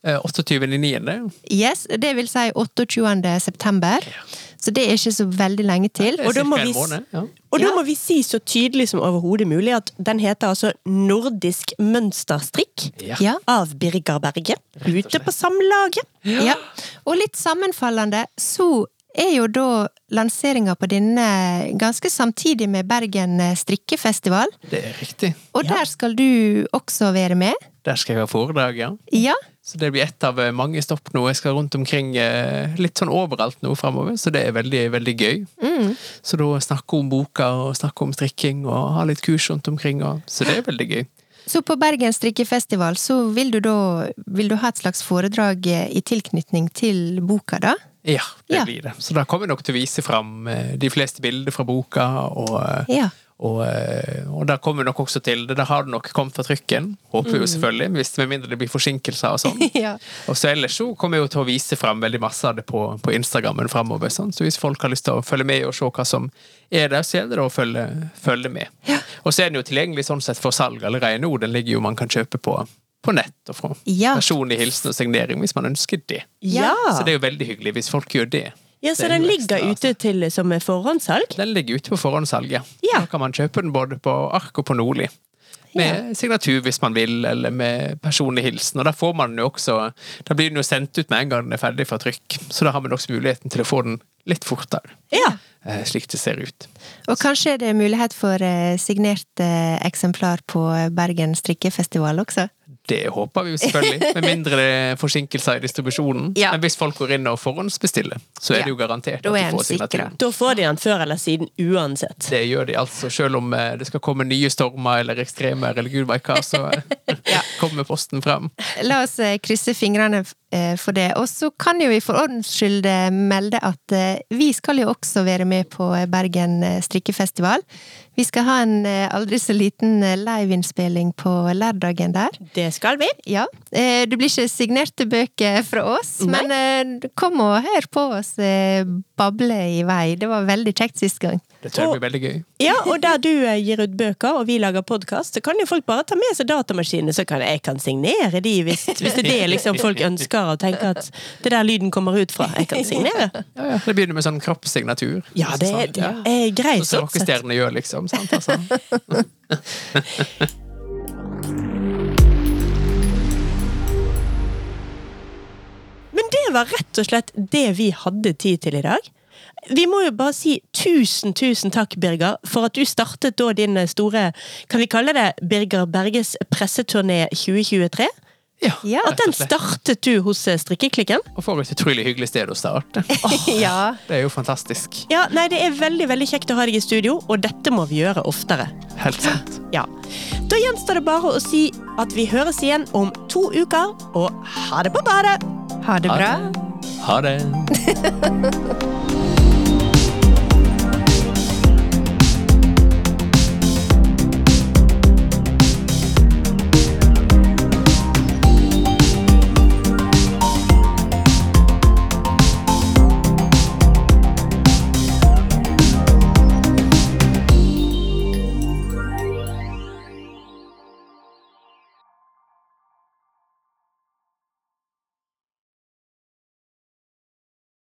Eh, 28.9. Yes, det vil si 28. september. Så det er ikke så veldig lenge til. Og da må vi måned. Ja. Og da Ja. må vi si så tydelig som overhodet mulig at den heter altså Nordisk mønsterstrikk Ja. Ja. av Birger Berge. Ute på Samlaget. Ja. Og litt sammenfallende så er jo da lanseringa på denne ganske samtidig med Bergen strikkefestival. Det er riktig. Og der skal du også være med. Der skal jeg ha foredrag, ja. Ja. Så det blir ett av eh, mange stopp nå. Jeg skal rundt omkring eh, litt sånn overalt nå framover, så det er veldig, veldig gøy. Mm. Så da snakke om boka og snakke om strikking og ha litt kurs rundt omkring, og, så det er veldig gøy. Så på Bergen strikkefestival så vil du da vil du ha et slags foredrag i tilknytning til boka, da? Ja, det Ja. blir det. Så da kommer jeg nok til å vise fram eh, de fleste bilder fra boka, og, eh, Ja. Og, eh, og da kommer nok også til det. Da har det nok kommet fra trykken, håper vi jo selvfølgelig, hvis med mindre det blir forsinkelser og sånn. ja. Og så ellers så kommer jeg jo til å vise fram veldig masse av det på, på Instagrammen framover. Sånn. Så hvis folk har lyst til å følge med og se hva som er der, så gjelder det å følge, følge med. Og så er den jo tilgjengelig sånn sett for salg allerede nå. Den ligger jo man kan kjøpe på, på nett og fra Ja. personlig hilsen og signering hvis man ønsker det. Ja! Så det er jo veldig hyggelig hvis folk gjør det. Ja, så den ligger ekstra, ute til som forhåndssalg? Den ligger ute på forhåndssalg, ja. Ja. Da kan man kjøpe den både på ark og på Nordli. Med signatur hvis man vil, eller med personlig hilsen. Og da får man den jo også Da blir den jo sendt ut med en gang den er ferdig fra trykk. Så da har man også muligheten til å få den litt fortere. Ja. eh, Slik det ser ut. Og kanskje er det mulighet for eh, signert eh, eksemplar på Bergen strikkefestival også? Det håper vi jo selvfølgelig, med mindre det er forsinkelser i distribusjonen. Ja. Men hvis folk går inn og forhåndsbestiller, så er Ja. det jo garantert Da at de får signaturen. sikret. Da får de den før eller siden uansett. Det gjør de altså, selv om eh, det skal komme nye stormer eller ekstremer eller gud veit hva, så eh, kommer posten fram. La oss eh, krysse fingrene for det. Og så kan jo vi for ordens skyld eh, melde at eh, vi skal jo også være med på eh, Bergen eh, strikkefestival. Vi skal ha en eh, aldri så liten eh, liveinnspilling på lørdagen der. Det skal vi. Ja. eh, Det blir ikke signerte bøker fra oss, Nei. men eh, kom og hør på oss eh, bable i vei. Det var veldig kjekt sist gang. Det tror jeg blir veldig gøy. Ja, og der du eh, gir ut bøker, og vi lager podkast, så kan jo folk bare ta med seg datamaskinene, så kan jeg kan signere de, hvis, hvis det er det liksom folk ønsker, og tenker at det der lyden kommer ut fra. Jeg kan signere. Ja, ja, Det begynner med sånn kroppssignatur. Ja, det, Sånn, det er greit. Så sånn rockestjernene gjør, liksom. Sant, altså. Men det var rett og slett det vi hadde tid til i dag. Vi må jo bare si tusen, tusen takk, Birger, for at du startet da din store, kan vi kalle det Birger Berges presseturné 2023? Ja, Ja. At den startet du hos eh, Strikkeklikken? Og for et utrolig hyggelig sted å starte. ja. Det er jo fantastisk. Ja, nei, det er veldig, veldig kjekt å ha deg i studio, og dette må vi gjøre oftere. Helt sant. Ja. Da gjenstår det bare å si at vi høres igjen om to uker, og ha det på badet! Ha det bra. Ha det.